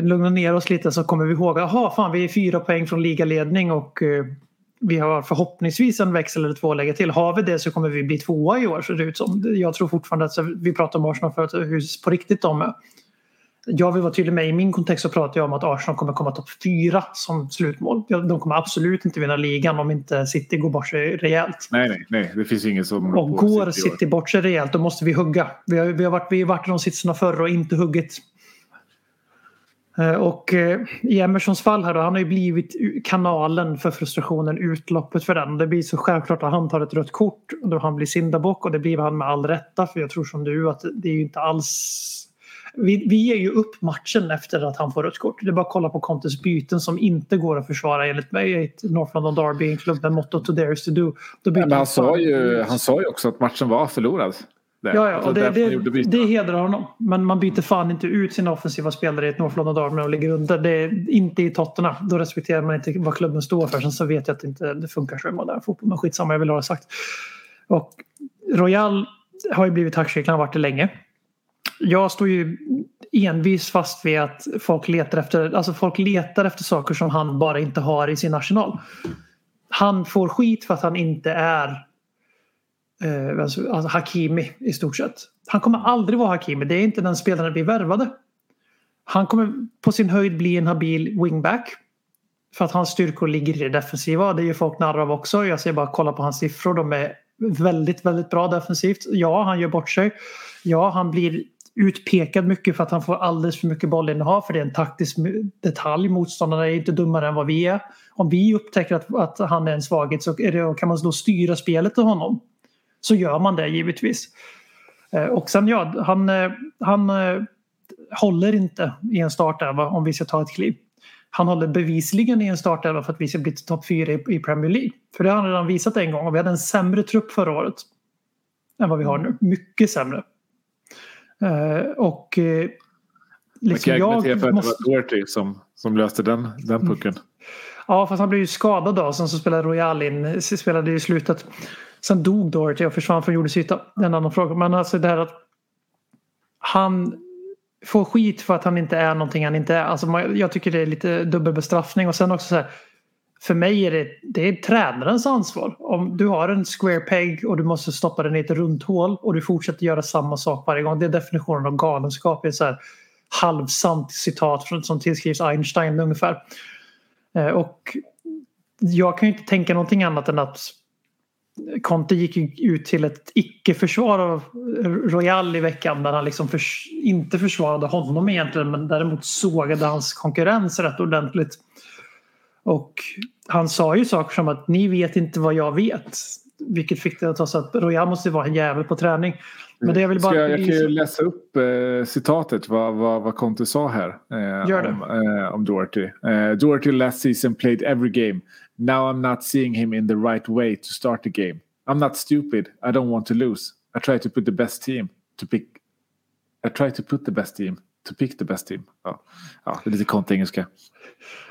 lugna ner oss lite så kommer vi ihåg jaha fan vi är fyra poäng från ligaledning och eh, vi har förhoppningsvis en växel eller två att lägga till. Har vi det så kommer vi bli tvåa i år ser det ut som. Jag tror fortfarande att vi pratar om Arsenal för att hur på riktigt de är. Jag vill vara tydlig med i min kontext så pratar jag om att Arsenal kommer komma topp fyra som slutmål. De kommer absolut inte vinna ligan om inte City går bort sig rejält. Nej, nej, nej. Det finns ingen som... Och går City. City bort sig rejält då måste vi hugga. Vi har, vi har, varit, vi har varit i de sitsarna förr och inte huggit. Eh, Och eh, i Emersons fall här då, han har ju blivit kanalen för frustrationen, utloppet för den. Det blir så självklart att han tar ett rött kort då han blir syndabock och det blir han med all rätta för jag tror som du att det är ju inte alls vi, vi ger ju upp matchen efter att han får rött kort. Det är bara att kolla på Contes byten som inte går att försvara enligt mig. i Ett North London Derby, en klubb med motto to dare to do. Då Men han sa, ju, han sa ju också att matchen var förlorad. Där. Ja, ja och det, det, det hedrar honom. Men man byter fan inte ut sina offensiva spelare i ett North London Derby och ligger under. Det är inte i Tottenham. Då respekterar man inte vad klubben står för. Sen så vet jag att det inte det funkar så i modern fotboll. Men skitsamma, jag vill ha det sagt. Och Royal har ju blivit hackkyckling, har varit det länge. Jag står ju envis fast vid att folk letar efter, alltså folk letar efter saker som han bara inte har i sin arsenal. Han får skit för att han inte är eh, alltså, alltså, Hakimi i stort sett. Han kommer aldrig vara Hakimi. Det är inte den spelaren vi värvade. Han kommer på sin höjd bli en habil wingback. För att hans styrkor ligger i det defensiva. Det är ju folk narr av också. Jag ser bara kolla på hans siffror. De är väldigt, väldigt bra defensivt. Ja, han gör bort sig. Ja, han blir utpekad mycket för att han får alldeles för mycket bollinnehav. För det är en taktisk detalj. Motståndarna är inte dummare än vad vi är. Om vi upptäcker att, att han är en svaghet så är det, kan man då styra spelet till honom. Så gör man det givetvis. Eh, Och sen ja, han, eh, han eh, håller inte i en start där, va, om vi ska ta ett kliv. han håller bevisligen i en startelva för att vi ska bli topp fyra i, Premier League. För det har han redan visat en gång och vi hade en sämre trupp förra året. Än vad vi har nu. Mycket sämre. Och liksom kan argumentera för att måste... det var Doherty som, som löste den, den pucken. Ja, fast han blev ju skadad då. Sen så spelade Royal in, spelade i slutet. Sen dog Doherty och försvann från jordens yta. Det är en annan fråga. Men alltså det här att han får skit för att han inte är någonting han inte är. Alltså man, jag tycker det är lite dubbel bestraffning. Och sen också så här. För mig är det, det är tränarens ansvar. Om du har en square peg och du måste stoppa den i ett runt hål och du fortsätter göra samma sak varje gång. Det är definitionen av galenskap. Det är så här halvsamt citat från, som tillskrivs Einstein ungefär. Eh, och jag kan ju inte tänka någonting annat än att Conte gick ju ut till ett icke-försvar av Royal i veckan där han liksom förs inte försvarade honom egentligen men däremot sågade hans konkurrens rätt ordentligt. Och han sa ju saker som att ni vet inte vad jag vet. Vilket fick det att ta så att Royal måste vara en jävel på träning. Men det jag vill bara... Ska jag, jag kan ju läsa upp eh, citatet vad, vad, vad Conte sa här. Eh, Gör det. Om, eh, om Doherty. Eh, Doherty last season played every game. Now I'm not seeing him in the right way to start the game. I'm not stupid. I don't want to lose. I try to put the best team to pick. I try to put the best team to pick the best team. Ja, ja det är lite konstig engelska.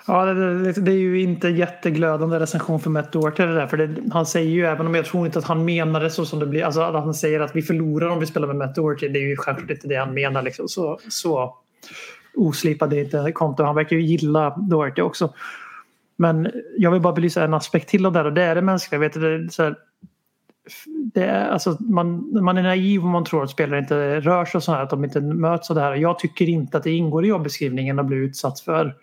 Ja, det, det, det är ju inte jätteglödande recension för Matt Doherty det där. För det, han säger ju, även om jag tror inte att han menar det så som det blir, alltså att han säger att vi förlorar om vi spelar med Matt Doherty. Det är ju självklart inte det han menar liksom. Så, så oslipad är inte konto. Han verkar ju gilla Doherty också. Men jag vill bara belysa en aspekt till av det här och det är det mänskliga. Vet du, det är så här, det är, alltså, man, man är naiv om man tror att spelare inte rör sig och så här, att de inte möts av det här. Jag tycker inte att det ingår i jobbeskrivningen att bli utsatt för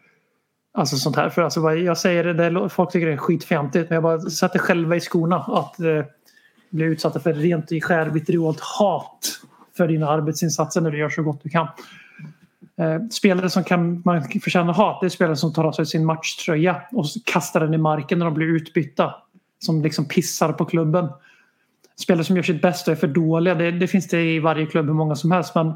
Alltså sånt här. För alltså, jag säger det, det, folk tycker det är skitfjantigt men jag bara sätter själva i skorna att eh, bli utsatta för rent i skär vitriol hat för dina arbetsinsatser när du gör så gott du kan. Eh, spelare som kan, man förtjänar hat det är spelare som tar av sig sin matchtröja och kastar den i marken när de blir utbytta. Som liksom pissar på klubben. Spelare som gör sitt bästa och är för dåliga. Det, det finns det i varje klubb hur många som helst. Men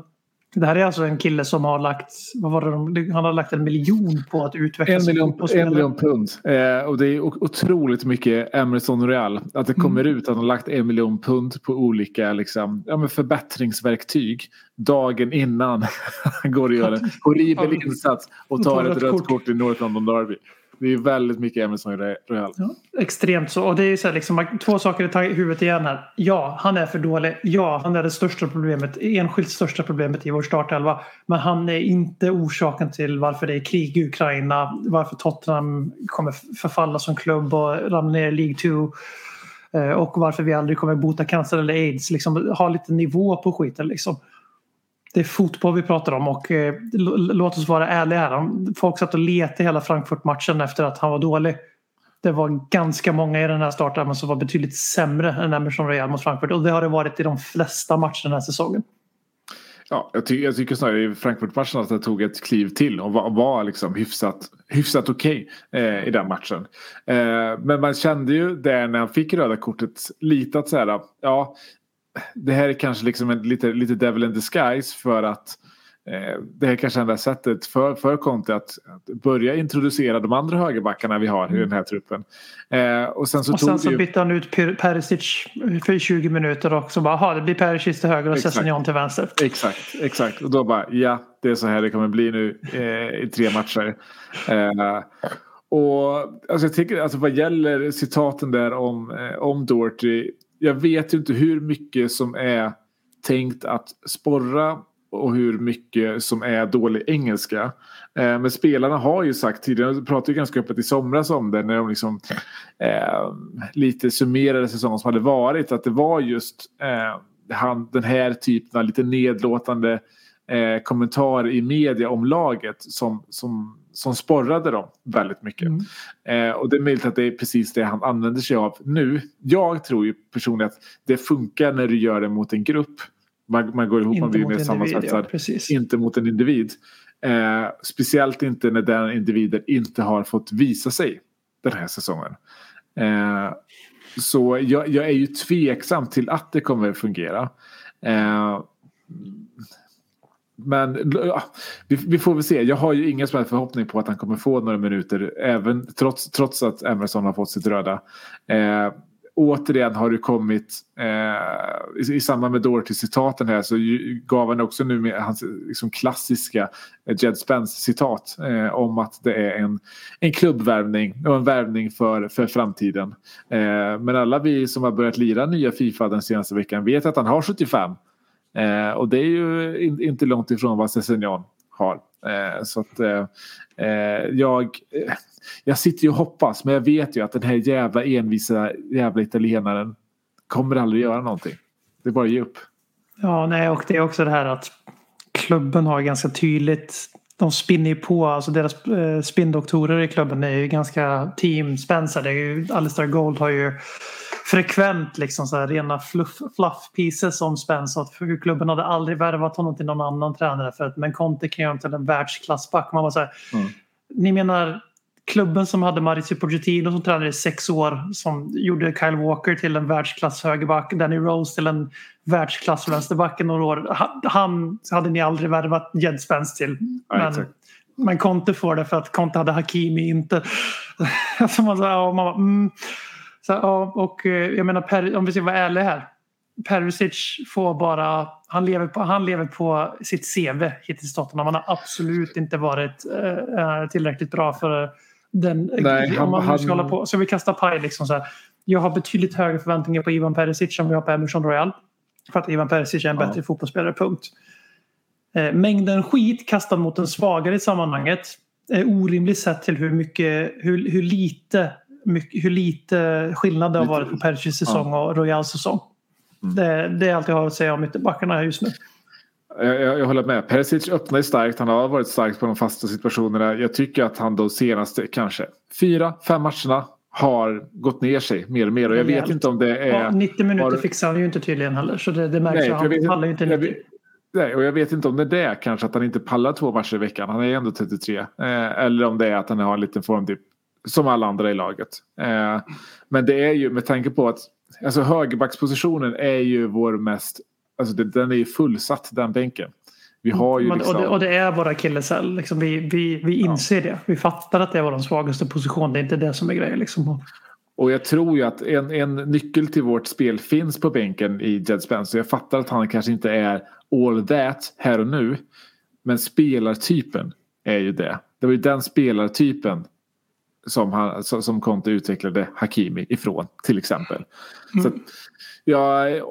det här är alltså en kille som har lagt, vad var det, de- han har lagt en miljon på att utveckla En miljon, en miljon pund. Eh, och det är otroligt mycket Emerson Real. Att det kommer Mm. ut att han har lagt en miljon pund på olika liksom, ja, men förbättringsverktyg. Dagen innan han går och gör en horribel insats och tar ett rött kort i North London Derby. Det är väldigt mycket Emerson Royal. Ja, extremt så. Och det är så här, liksom, två saker i huvudet igen här. Ja, han är för dålig. Ja, han är det största problemet, enskilt största problemet i vår startelva. Men han är inte orsaken till varför det är krig i Ukraina, varför Tottenham kommer förfalla som klubb och ramla ner i League 2. Eh, och varför vi aldrig kommer bota cancer eller aids. Liksom, ha lite nivå på skiten liksom. Det är fotboll vi pratar om och eh, låt oss vara ärliga här. Folk satt och letade hela Frankfurt-matchen efter att han var dålig. Det var ganska många i den här starten som var betydligt sämre än Emerson Real mot Frankfurt och det har det varit i de flesta matcher den här säsongen. Ja, jag, ty jag tycker snarare i Frankfurt-matchen att det tog ett kliv till och var, var liksom hyfsat, hyfsat okej eh, i den matchen. Eh, men man kände ju där när han fick röda kortet lite att så här, ja, det här är kanske liksom en, lite, lite devil in disguise för att eh, det här kanske är enda sättet för, för Conte att, att börja introducera de andra högerbackarna vi har i den här truppen. Eh, och sen så Och sen så ju... bytte han ut Per- Perisic för 20 minuter och så bara, aha, det blir Perisic till höger och. Sessignon till vänster. Exakt, exakt. Och då bara, ja, det är så här det kommer bli nu eh, i tre matcher. Eh, och alltså jag tycker, alltså vad gäller citaten där om, eh, om Doherty. Jag vet ju inte hur mycket som är tänkt att sporra och hur mycket som är dålig engelska. Eh, men spelarna har ju sagt tidigare, de pratade ju ganska öppet i somras om det när de liksom eh, lite summerade säsongen som hade varit. Att det var just eh, han, den här typen av lite nedlåtande eh, i media om laget som, som, som sporrade dem väldigt mycket. Eh, och det är möjligt att det är precis det han använder sig av nu. Jag tror ju personligen att det funkar när du gör det mot en grupp. Man, man går ihop, man blir mer sammansvetsad. ja. Inte mot en individ. Eh, speciellt inte när den individen inte har fått visa sig den här säsongen. Eh, så jag, jag är ju tveksam till att det kommer att fungera. Eh, men ja, vi, vi, får väl se. Jag har ju ingen som helst förhoppning på att han kommer få några minuter. Även, trots, trots att Emerson har fått sitt röda. Eh, återigen har det kommit eh, i, i samband med Doherty-citaten här så ju, gav han också nu med hans liksom, klassiska eh, Jed Spence-citat eh, om att det är en, en klubbvärvning och en värvning för, för framtiden. Eh, men alla vi som har börjat lira nya Fifa den senaste veckan vet att han har 75 eh, och det är ju in, inte långt ifrån vad Cessignon har. Eh, så att eh, eh, jag eh, jag sitter ju och hoppas men jag vet ju att den här jävla envisa jävla italienaren kommer aldrig göra någonting. Det är bara att ge upp. Ja, nej, och det är också det här att klubben har ganska tydligt de spinner ju på, alltså deras eh, spindoktorer i klubben är ju ganska teamspensade. Alistair Gold har ju frekvent liksom så här rena fluff, fluff pieces om Spence. Att hur klubben hade aldrig värvat honom till någon annan tränare för att men Conte kan göra honom till en världsklassback. Man var så här, mm. Ni menar klubben som hade Mauricio Pochettino som tränade i sex år som gjorde Kyle Walker till en världsklass högerback, Danny Rose till en världsklass vänsterback i några år. Han hade ni aldrig värvat Jed Spence till. Men, ja, men Conte får det för att Conte hade Hakimi inte. så man, så, ja, man bara, mm. Så, ja, och eh, jag menar, per, om vi ska vara ärliga här. Perisic får bara, han lever på, han lever på sitt CV hittills Tottenham. Han har absolut inte varit äh, tillräckligt bra för den, Nej, om man han, ska hålla på. Så vi kastar paj liksom så här. Jag har betydligt högre förväntningar på Ivan Perisic än vi har på Emerson Royal. För att Ivan Perisic är en ja. bättre fotbollsspelare, punkt. Eh, mängden skit kastad mot en svagare i sammanhanget är orimligt sett till hur mycket, hur, hur lite mycket, hur lite skillnad det har varit på Perisics säsong ja. och Royals säsong. Mm. Det, det, är allt jag har att säga om ytterbackarna just nu. Jag, jag, jag, håller med. Perisic öppnar starkt. Han har varit stark på de fasta situationerna. Jag tycker att han de senaste kanske fyra, fem matcherna har gått ner sig mer och mer. Och jag vet inte om det är... Ja, 90 minuter har... fixar han ju inte tydligen heller. Så det, det märks Nej, han vet, pallar ju inte 90. Nej, och jag vet inte om det är det kanske att han inte pallar två matcher i veckan. Han är ändå 33. Eh, eller om det är att han har en liten formdipp. Som alla andra i laget. Eh, men det är ju med tanke på att alltså högerbackspositionen är ju vår mest Alltså det, den är ju fullsatt den bänken. Vi har ju liksom... och, det, och det är våra akilleshäl. Liksom vi, vi, vi inser ja. det. Vi fattar att det är vår svagaste position. Det är inte det som är grejen. Liksom. Och jag tror ju att en, en nyckel till vårt spel finns på bänken i Jed Spencer. Jag fattar att han kanske inte är all that här och nu. Men spelartypen är ju det. Det var ju den spelartypen som, han, som Conte utvecklade Hakimi ifrån till exempel. Mm. Så jag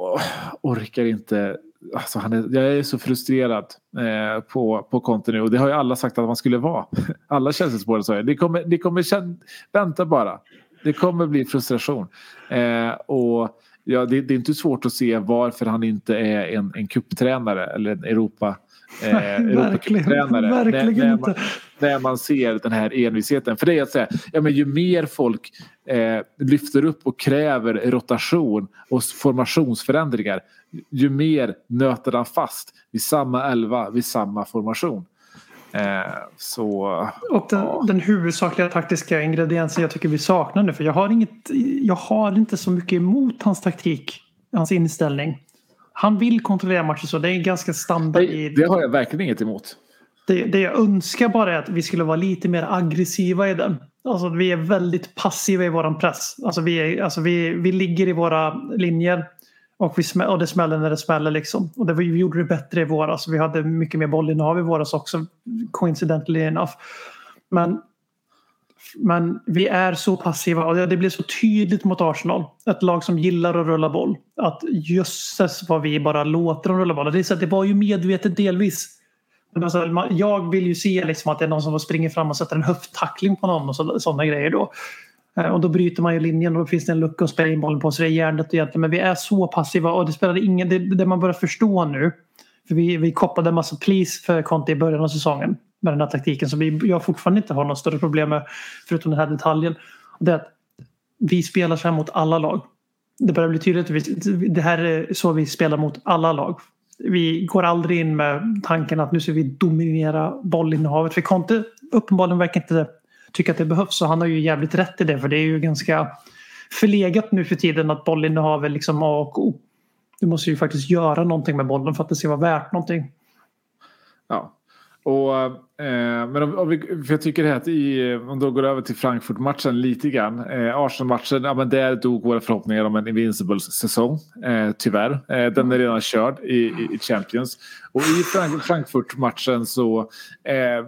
orkar inte. Alltså han är, jag är så frustrerad eh, på, på Conte nu och det har ju alla sagt att man skulle vara. Alla känselsspårare sa det kommer, det kommer känna, vänta bara. Det kommer bli frustration. Eh, och ja, det, det, är inte svårt att se varför han inte är en, en kupptränare eller en Europa Eh, verkligen, verkligen när, när, man, när man ser den här envisheten. För det är att säga, ja, men ju mer folk eh, lyfter upp och kräver rotation och formationsförändringar ju mer nöter han fast vid samma elva, vid samma formation. Eh, så, och den, ja. den, huvudsakliga taktiska ingrediensen jag tycker vi saknar nu, för jag har, inget, jag har inte så mycket emot hans taktik, hans inställning. Han vill kontrollera matchen så det är ganska standard. Det, det har jag verkligen inget emot. Det, det jag önskar bara är att vi skulle vara lite mer aggressiva i den. Alltså vi är väldigt passiva i våran press. Alltså vi, är, alltså vi, vi ligger i våra linjer. Och, vi smäll, och det smäller när det smäller liksom. Och det, vi gjorde det bättre i våras. Vi hade mycket mer bollinnehav i våras också. Coincidentally enough. Men men vi är så passiva och det blir så tydligt mot Arsenal. Ett lag som gillar att rulla boll. Att jösses vad vi bara låter dem rulla boll. Det, är så det var ju medvetet delvis. Men alltså, jag vill ju se liksom att det är någon som springer fram och sätter en höfttackling på någon och sådana grejer då. Eh, och då bryter man ju linjen och då finns det en lucka och spelar in bollen på. Så det är hjärnet egentligen. Men vi är så passiva och det spelar ingen... Det, det man börjar förstå nu. För vi, vi koppade en massa please för Conte i början av säsongen med den här taktiken som jag fortfarande inte har något större problem med förutom den här detaljen. Det är att vi spelar så här mot alla lag. Det börjar bli tydligt. Det här är så vi spelar mot alla lag. Vi går aldrig in med tanken att nu ska vi dominera bollinnehavet. För Conte uppenbarligen verkar inte tycka att det behövs. Och han har ju jävligt rätt i det. För det är ju ganska förlegat nu för tiden att bollinnehav är liksom A och O. Du måste ju faktiskt göra någonting med bollen för att det ska vara värt någonting. Ja. Och, eh, men om, om vi, för jag tycker det här att i, om då går över till Frankfurt-matchen lite grann. Eh, Arsenal-matchen, ja, men där dog våra förhoppningar om en Invincibles-säsong. Eh, tyvärr. Eh, den är redan körd i, i, i Champions. Och i Frankfurt-matchen så eh,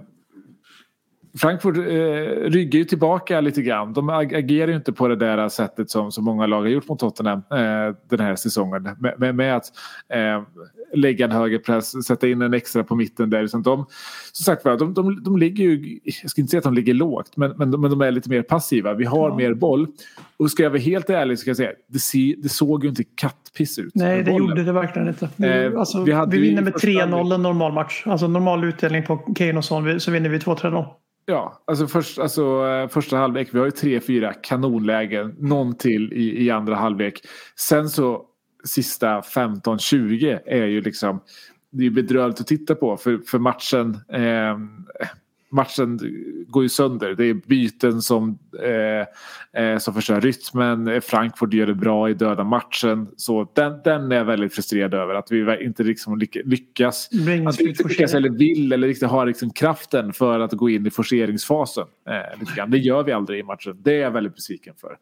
Frankfurt eh, ryggar ju tillbaka lite grann. De agerar ju inte på det där sättet som, som många lag har gjort mot Tottenham eh, den här säsongen. Med, med, med att eh, lägga en högre press, sätta in en extra på mitten där. Utan de, som sagt var, de, de, de ligger ju, jag ska inte säga att de ligger lågt, men, men, de, men de är lite mer passiva. Vi har mer boll. Och ska jag vara helt ärlig så ska jag säga, det, se, det såg ju inte kattpiss ut. Nej, det bollen. gjorde det verkligen inte. Vi, Eh, alltså, vi vi, vinner med första 3-0 en normal match. Alltså normal utdelning på Kane och Son, så vinner vi 2-3-0. Ja, alltså, först, alltså första halvlek. Vi har ju tre, fyra kanonlägen. Någon till i, i andra halvlek. Sen så sista 15-20 är ju liksom det är bedrövligt att titta på för, för matchen eh, matchen går ju sönder. Det är byten som, eh, eh, som förstör rytmen. Frankfurt gör det bra i döda matchen. Så den, den är jag väldigt frustrerad över. Att vi inte liksom lyck- lyckas. Att vi inte lyckas eller vill eller riktigt har liksom kraften för att gå in i forceringsfasen. Eh. Det gör vi aldrig i matchen. Det är jag väldigt besviken för.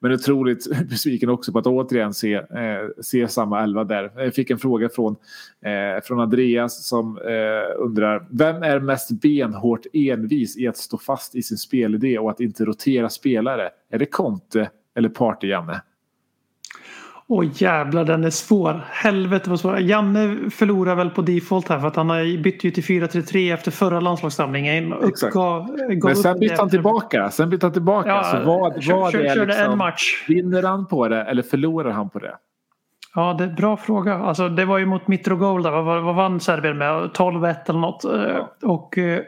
Men otroligt besviken också på att återigen se, eh, se samma elva där. Jag fick en fråga från, eh, från Andreas som eh, undrar Vem är mest benhårt envis i att stå fast i sin spelidé och att inte rotera spelare? Är det Conte eller Party-Janne? Åh jävlar den är svår. Helvete vad svår. Janne förlorar väl på default här för att han har bytt ju till 4-3-3 efter förra landslagssamlingen. Uppgav, gav Men sen bytte han tillbaka. Sen bytte han tillbaka. Ja, så vad, kör, vad kör, är körde liksom, en match. Vinner han på det eller förlorar han på det? Ja, det är en bra fråga. Alltså, det var ju mot Mitrogol där. Vad, vad vann Serbien med? 12-1 eller något. Eh, Och eh,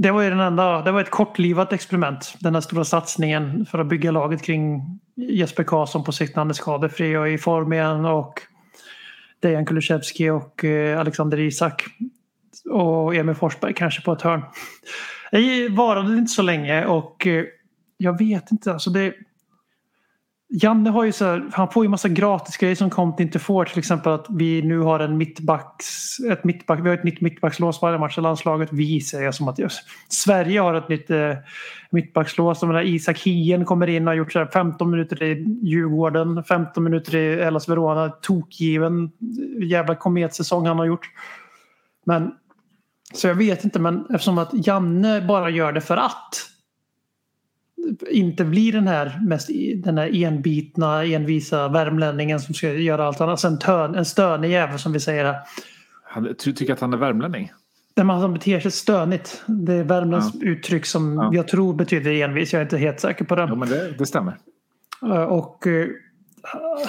det var ju den enda, det var ett kortlivat experiment. Den här stora satsningen för att bygga laget kring Jesper Karlsson på sikt när han är skadefri och i form igen och Dejan Kulusevski och eh, Alexander Isak. Och Emil Forsberg kanske på ett hörn. Det varade inte så länge och eh, jag vet inte. Alltså det, Janne har ju så här, han får ju massa gratisgrejer som Conte inte får. Till exempel att vi nu har en mittbacks, ett mittback, vi har ett nytt mittbackslås varje match i landslaget. Vi säger jag som att just, Sverige har ett nytt eh, mittbackslås. Där Isak Hien kommer in och har gjort så här 15 minuter i Djurgården, 15 minuter i Hellas Verona. Tokgiven jävla kometsäsong han har gjort. Men så jag vet inte men eftersom att Janne bara gör det för att inte blir den här mest den här enbitna, envisa värmlänningen som ska göra allt annat. Sen tön, en stönig jävel som vi säger här. Han, ty, tycker att han är värmlänning? Där man som beter sig stönigt. Det är Värmlands uttryck som Ja. jag tror betyder envis. Jag är inte helt säker på det. Jo, men det, det stämmer. Eh, Och eh,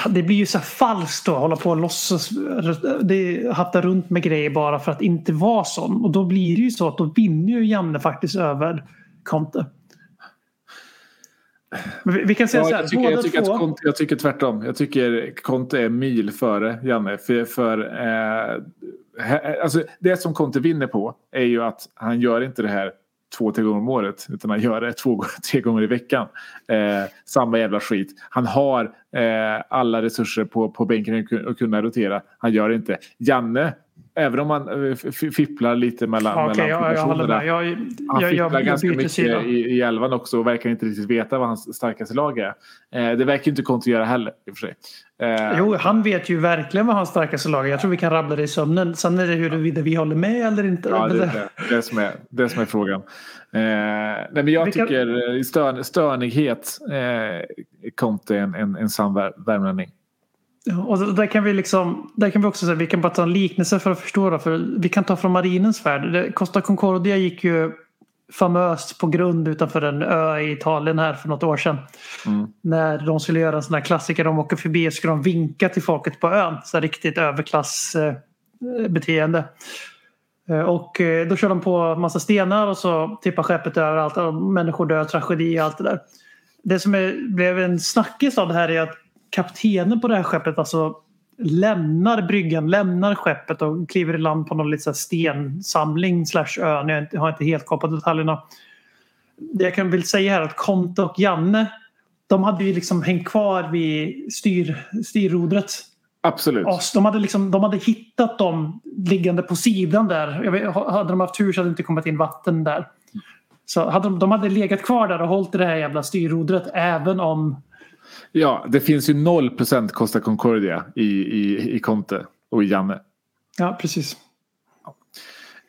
det blir ju så här falskt då att hålla på och låtsas det, hatta runt med grejer bara för att inte vara sån. Och då blir det ju så att då vinner ju Janne faktiskt över Conte. Men vi, kan säga Ja, så här, jag, tycker, jag, tycker två... Conte, jag tycker tvärtom. Jag tycker Conte är mil före Janne. För, för, eh, he- alltså det som Conte vinner på är ju att han gör inte det här två, tre gånger om året. Utan han gör det två, tre gånger i veckan. Eh, samma jävla skit. Han har eh, alla resurser på, på bänken att kunna rotera. Han gör det inte. Janne, även om han eh, fipplar lite mellan, Okej, mellan jag, jag håller formationerna. med. Jag, Han jag, fipplar jag, ganska mycket sida. i, i elvan också och verkar inte riktigt veta vad hans starkaste lag är. Eh, det verkar inte Conte göra heller i och för sig. Eh, Jo, han vet ju verkligen vad hans starkaste lag är. Jag tror vi kan rabbla det i sömnen. Sen är det huruvida vi håller med eller inte. Ja, det, det- det, det, som är, det som är frågan. Eh, nej, men jag Vi kan- tycker eh, stör, störnighet eh, Conte en, en, en sann vär- värmlänning. Ja, Och där kan vi liksom, där kan vi också säga, vi kan bara ta en liknelse för att förstå det. För vi kan ta från marinens värld. Costa Concordia gick ju famöst på grund utanför en ö i Italien här för något år sedan. Mm. När de skulle göra en sån här klassiker, de åker förbi och ska de vinka till folket på ön. Så riktigt överklassbeteende. Eh, Och eh, då kör de på massa stenar och så tippar skeppet överallt och människor dör, tragedi och allt det där. Det som är, blev en snackis av det här är att kaptenen på det här skeppet alltså lämnar bryggan, lämnar skeppet och kliver i land på någon liten stensamling slash ö. Jag har inte- helt koll på detaljerna. Det jag kan vill säga här är att Conte och Janne de hade ju liksom hängt kvar vid styr, styrrodret Absolut. oss. De hade, liksom, de hade hittat dem liggande på sidan där. Jag vet, hade de haft tur så hade det inte kommit in vatten där. Så hade de, de hade legat kvar där och hållit i det här jävla styrrodret även om... Ja, det finns ju 0 procent Costa Concordia i, i, i Conte och i Janne. Ja, precis.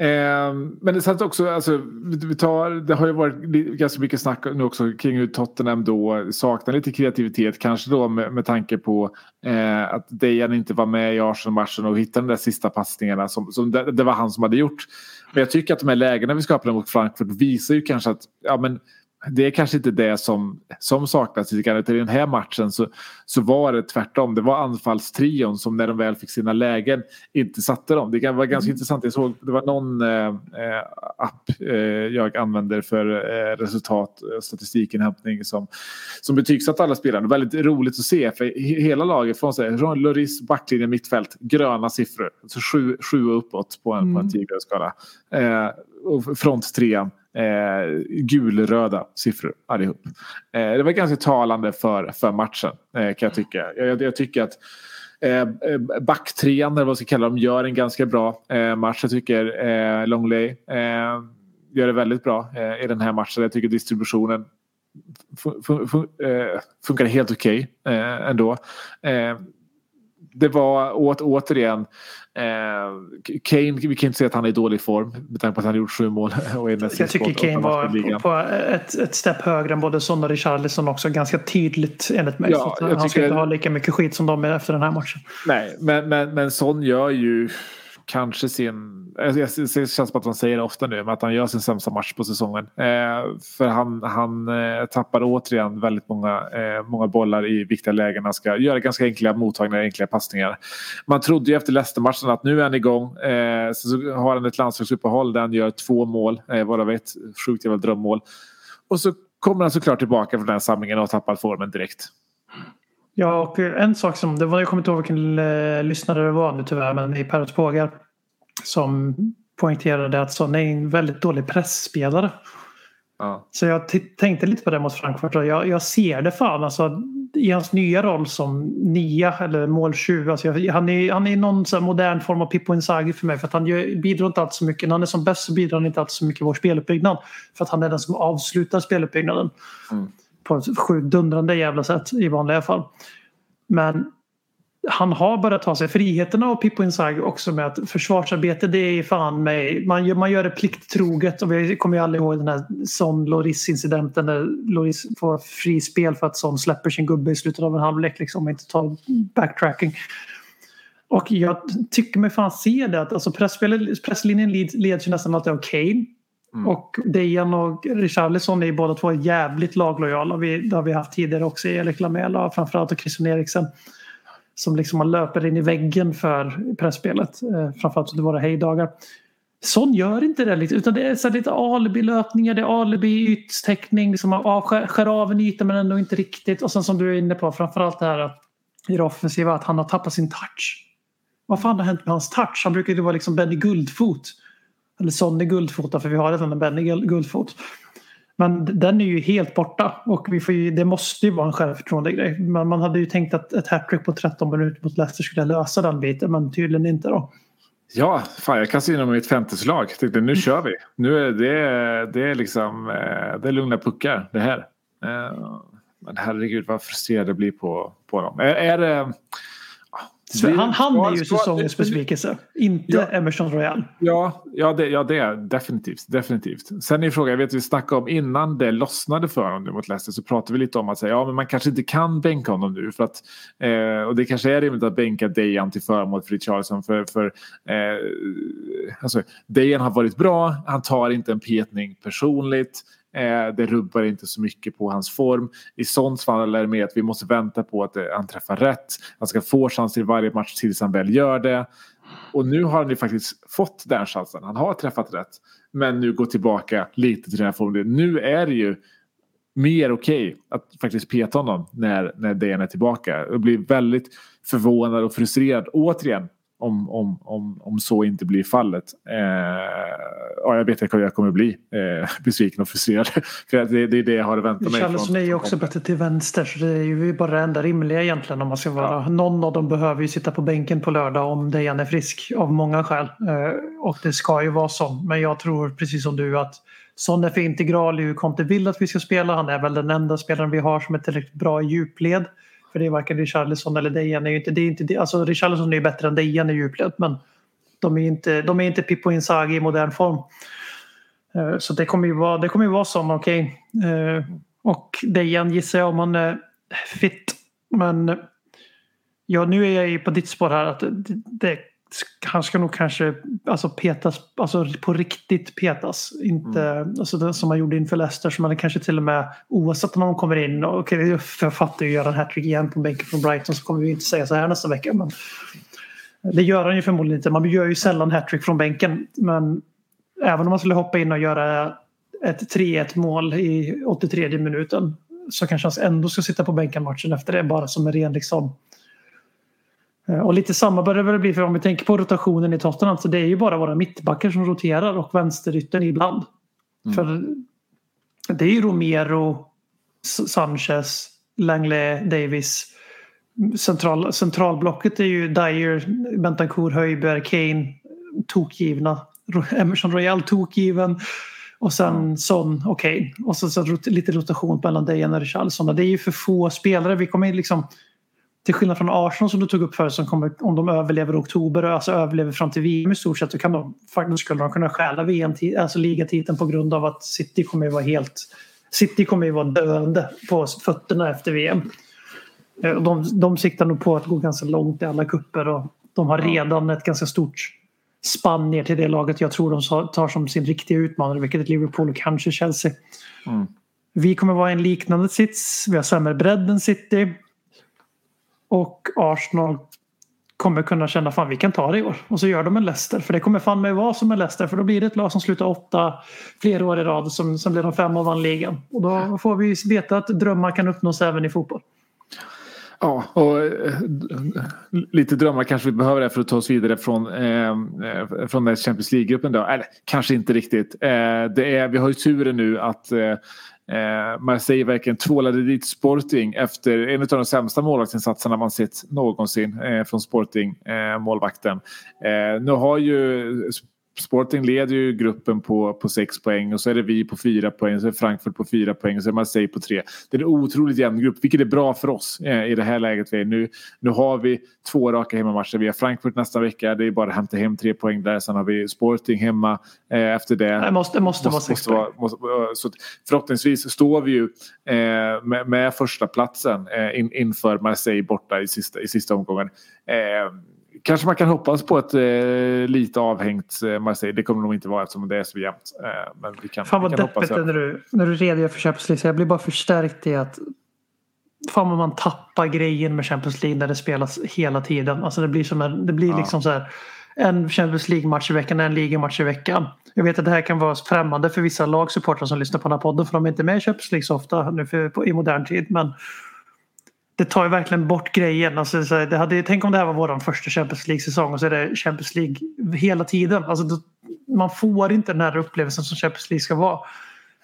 Eh, men det satt också, alltså, vi tar, det har ju varit ganska mycket snack nu också kring hur Tottenham då saknar lite kreativitet. Kanske då med, med tanke på eh, att Dejan inte var med i Arsenal-matchen och hittade de där sista passningarna som, som det, det var han som hade gjort. Men jag tycker att de här lägena vi skapade mot Frankfurt visar ju kanske att ja, men, det är kanske inte det som, som saknas i den här matchen så, så var det tvärtom. Det var anfallstrion som när de väl fick sina lägen inte satte dem. Det var ganska intressant. Jag såg, det var någon eh, eh, app eh, jag använder för eh, resultat och statistikinhämtning som, som betygsatte alla spelarna. Väldigt roligt att se för he- hela laget från sig, från Loris backlinje mittfält, gröna siffror. Så sju, sju uppåt på en, på en 10-gradsskala. Eh, och fronttrean eh, gulröda siffror allihop. Eh, det var ganska talande för, för matchen eh, kan jag tycka. Jag, jag tycker att eh, eh backtrean, eller vad man ska kalla dem, gör en ganska bra eh, match. Jag tycker eh, Longley eh, gör det väldigt bra eh, i den här matchen. Jag tycker distributionen fun, fun, fun, eh, funkar helt okej eh, ändå. Eh, det var åt, återigen eh, Kane, vi kan inte säga att han är i dålig form med tanke på att han har gjort sju mål. Och är Jag tycker Kane var på, på ett, ett stepp högre än både Son och Richarlison också. Ganska tydligt enligt mig. Ja, han ska inte ha lika mycket skit som de är efter den här matchen. Nej, men, men, men Son gör ju kanske sin... Alltså, jag- jag- Det känns som att de säger det ofta nu, men att han gör sin sämsta match på säsongen. Eh, för han, han eh, tappar återigen väldigt många, eh, många bollar i viktiga lägen. Han ska göra ganska enkla mottagningar, enkla passningar. Man trodde ju efter Leicester-matchen att nu är han igång. Eh, så, har han ett landslagsuppehåll där han gör två mål, eh, varav ett sjukt jävla drömmål. Och så kommer han såklart tillbaka från den här samlingen och har tappat formen direkt. Ja, och en sak som, det var, jag kommer inte ihåg vilken eh, lyssnare det var nu tyvärr, men i Parrots pågar som poängterade att Son är en väldigt dålig pressspelare. Ja. Så jag tänkte lite på det mot Frankfurt och jag, jag ser det fan alltså i hans nya roll som nia eller måltjuv. Alltså jag, han, är, han är någon så modern form av Pippo Inzaghi för mig för att han gör, bidrar inte alltid så mycket. När han är som bäst så bidrar han inte alltid så mycket i vår speluppbyggnad. För att han är den som avslutar speluppbyggnaden. På ett sjukt dundrande jävla sätt i vanliga fall. Men han har börjat ta sig friheterna av Pippo Inzaghi också med att försvarsarbete det är fan med, man gör, man gör det plikttroget och vi kommer ju alla ihåg den här Son Loris incidenten där Loris får frispel för att Son släpper sin gubbe i slutet av en halvlek liksom och inte tar backtracking. Och jag tycker mig fan se det att alltså presslinjen leds, ju nästan alltid av Kane. Och Dejan och Richarlison är ju båda två jävligt laglojala. Vi, det har vi haft tidigare också i Erik Lamela framförallt och Christian Eriksen. Som liksom man löper in i väggen för pressspelet. Eh, framförallt under våra hejdagar. Son gör inte det Liksom, utan det är så lite alibi-löpningar, det är alibi-ytstäckning. Liksom man avskär, skär av en yta men ändå inte riktigt. Och sen som du är inne på, framförallt det här att, i det offensiva, att han har tappat sin touch. Vad fan har hänt med hans touch? Han brukar ju vara liksom Benny Guldfot. Eller Sonny Guldfot, för vi har redan en Benny Guldfot. Men den är ju helt borta och vi får ju, det måste ju vara en självförtroende-grej. Men man hade ju tänkt att ett hattrick på 13 minuter mot Leicester skulle lösa den biten, men tydligen inte då. Ja, fan jag kastade in dem i ett femteslag. Tänkte nu kör vi. Nu är det, det är liksom eh, det är lugna puckar det här. Eh, men herregud vad frustrerad jag blir på, på dem. Är, är det... Han, han är ju säsongens besvikelse, inte Ja. Emerson Royal. Ja, ja, det, ja, det är definitivt. definitivt. Sen är frågan, jag vet att vi snackade om innan det lossnade för honom nu mot Leicester så pratade vi lite om att säga, ja, men man kanske inte kan bänka honom nu. För att, eh, och det kanske är rimligt att bänka Dejan till förmån för Richarlison. För, för, eh, alltså, Dejan har varit bra, han tar inte en petning personligt. Eh, det rubbar inte så mycket på hans form. I sånt fall är det med att vi måste vänta på att eh, han träffar rätt. Han ska få chanser i varje match tills han väl gör det. Och nu har han ju faktiskt fått den chansen. Han har träffat rätt. Men nu går tillbaka lite till den här formen. Nu är det ju mer okej att faktiskt peta honom när, när Dejan är tillbaka. Jag blir väldigt förvånad och frustrerad återigen om, om, om, om så inte blir fallet. Eh, ja, jag vet att jag kommer bli eh, besviken och frustrerad. För det, det är det jag har att vänta mig. Richarlison är ju också bättre till vänster så det är ju bara det enda rimliga egentligen om man ska vara. Någon av dem behöver ju sitta på bänken på lördag om Dejan är frisk av många skäl. Eh, och det ska ju vara så. Men jag tror precis som du att Son är för integral i hur Conte vill att vi ska spela. Han är väl den enda spelaren vi har som är tillräckligt bra i djupled. För det är varken Richarlison eller Dejan. Är ju inte, det är inte, alltså Richarlison är ju bättre än Dejan i djupled men de är inte, de är inte Pippo Inzaghi i modern form. Eh, så det kommer ju vara, det kommer ju vara som okej. Okay. Och Dejan gissar jag om han är fit. Men ja, nu är jag ju på ditt spår här att det, det, han ska nog kanske alltså petas, alltså på riktigt petas. Inte alltså det som han gjorde inför Leicester som han kanske till och med oavsett om han kommer in och okej, jag fattar ju gör en hattrick igen på bänken från Brighton så kommer vi inte säga så här nästa vecka. Men det gör han ju förmodligen inte. Man gör ju sällan hattrick från bänken. Men även om man skulle hoppa in och göra ett 3-1 mål i 83 minuten så kanske han ändå ska sitta på bänken matchen efter det bara som en ren liksom och lite samma börjar det bli för om vi tänker på rotationen i Tottenham så det är ju bara våra mittbackar som roterar och vänsteryttern ibland. För det är ju Romero, Sanchez, Langley, Davis. Central, centralblocket är ju Dyer, Bentancourt, Höjberg, Kane, tokgivna. Emerson Royal tokgiven. Och sen Son och Kane. Och så, så lite rotation mellan Dejan och Richarlison. Det är ju för få spelare. Vi kommer liksom till skillnad från Arsenal som du tog upp förut som kommer, om de överlever oktober alltså överlever fram till VM i stort sett så kan de, faktiskt skulle de kunna stjäla VM, alltså ligatiteln på grund av att City kommer ju vara helt City kommer ju vara döende på fötterna efter VM. Eh, De, de siktar nog på att gå ganska långt i alla kupper och de har redan ett ganska stort spann ner till det laget jag tror de tar som sin riktiga utmanare vilket är Liverpool och kanske Chelsea. Vi kommer vara i en liknande sits. Vi har sämre bredd än City. Och Arsenal kommer kunna känna fan vi kan ta det i år. Och så gör de en Leicester. För det kommer fan med vara som en Leicester. För då blir det ett lag som slutar åtta flera år i rad. Som, som blir de fem och vann ligan. Och då får vi veta att drömmar kan uppnås även i fotboll. Ja, och eh, lite drömmar kanske vi behöver det för att ta oss vidare från, eh, från den Champions League-gruppen. Då. Eller kanske inte riktigt. Eh, det är, vi har ju turen nu att eh, eh, Marseille verkligen tvålade dit Sporting efter en av de sämsta målvaktsinsatserna man sett någonsin eh, från Sporting, eh, målvakten. Eh, nu har ju Sporting leder ju gruppen på, på sex poäng och så är det vi på fyra poäng, så är Frankfurt på fyra poäng och så är Marseille på tre. Det är en otroligt jämn grupp, vilket är bra för oss eh, i det här läget vi är nu. Nu har vi två raka hemmamatcher. Vi har Frankfurt nästa vecka, det är bara att hämta hem tre poäng där. Sen har vi Sporting hemma eh, efter det. Det måste, måste, sex poäng. vara- måste, så att förhoppningsvis står vi ju eh, med, med första platsen eh, in, inför Marseille borta i sista, i sista omgången. Kanske man kan hoppas på ett eh, lite avhängt eh, Marseille. Det kommer nog inte vara eftersom det är så jämnt. Eh, men vi kan, Fan vi vad kan hoppas. deppigt det är när du, när du redogör för Champions League. Så jag blir bara förstärkt i att Fan vad man tappar grejen med Champions League när det spelas hela tiden. Alltså det blir som en, det blir Ja. liksom så här en Champions League-match i veckan, en ligamatch i veckan. Jag vet att det här kan vara främmande för vissa lagsupportrar som lyssnar på den här podden för de är inte med i Champions League så ofta nu för, på, i modern tid. Men det tar ju verkligen bort grejen. Alltså, så här, det hade, tänk om det här var vår första Champions League-säsong och så är det Champions League hela tiden. Alltså, då, man får inte den här upplevelsen som Champions League ska vara.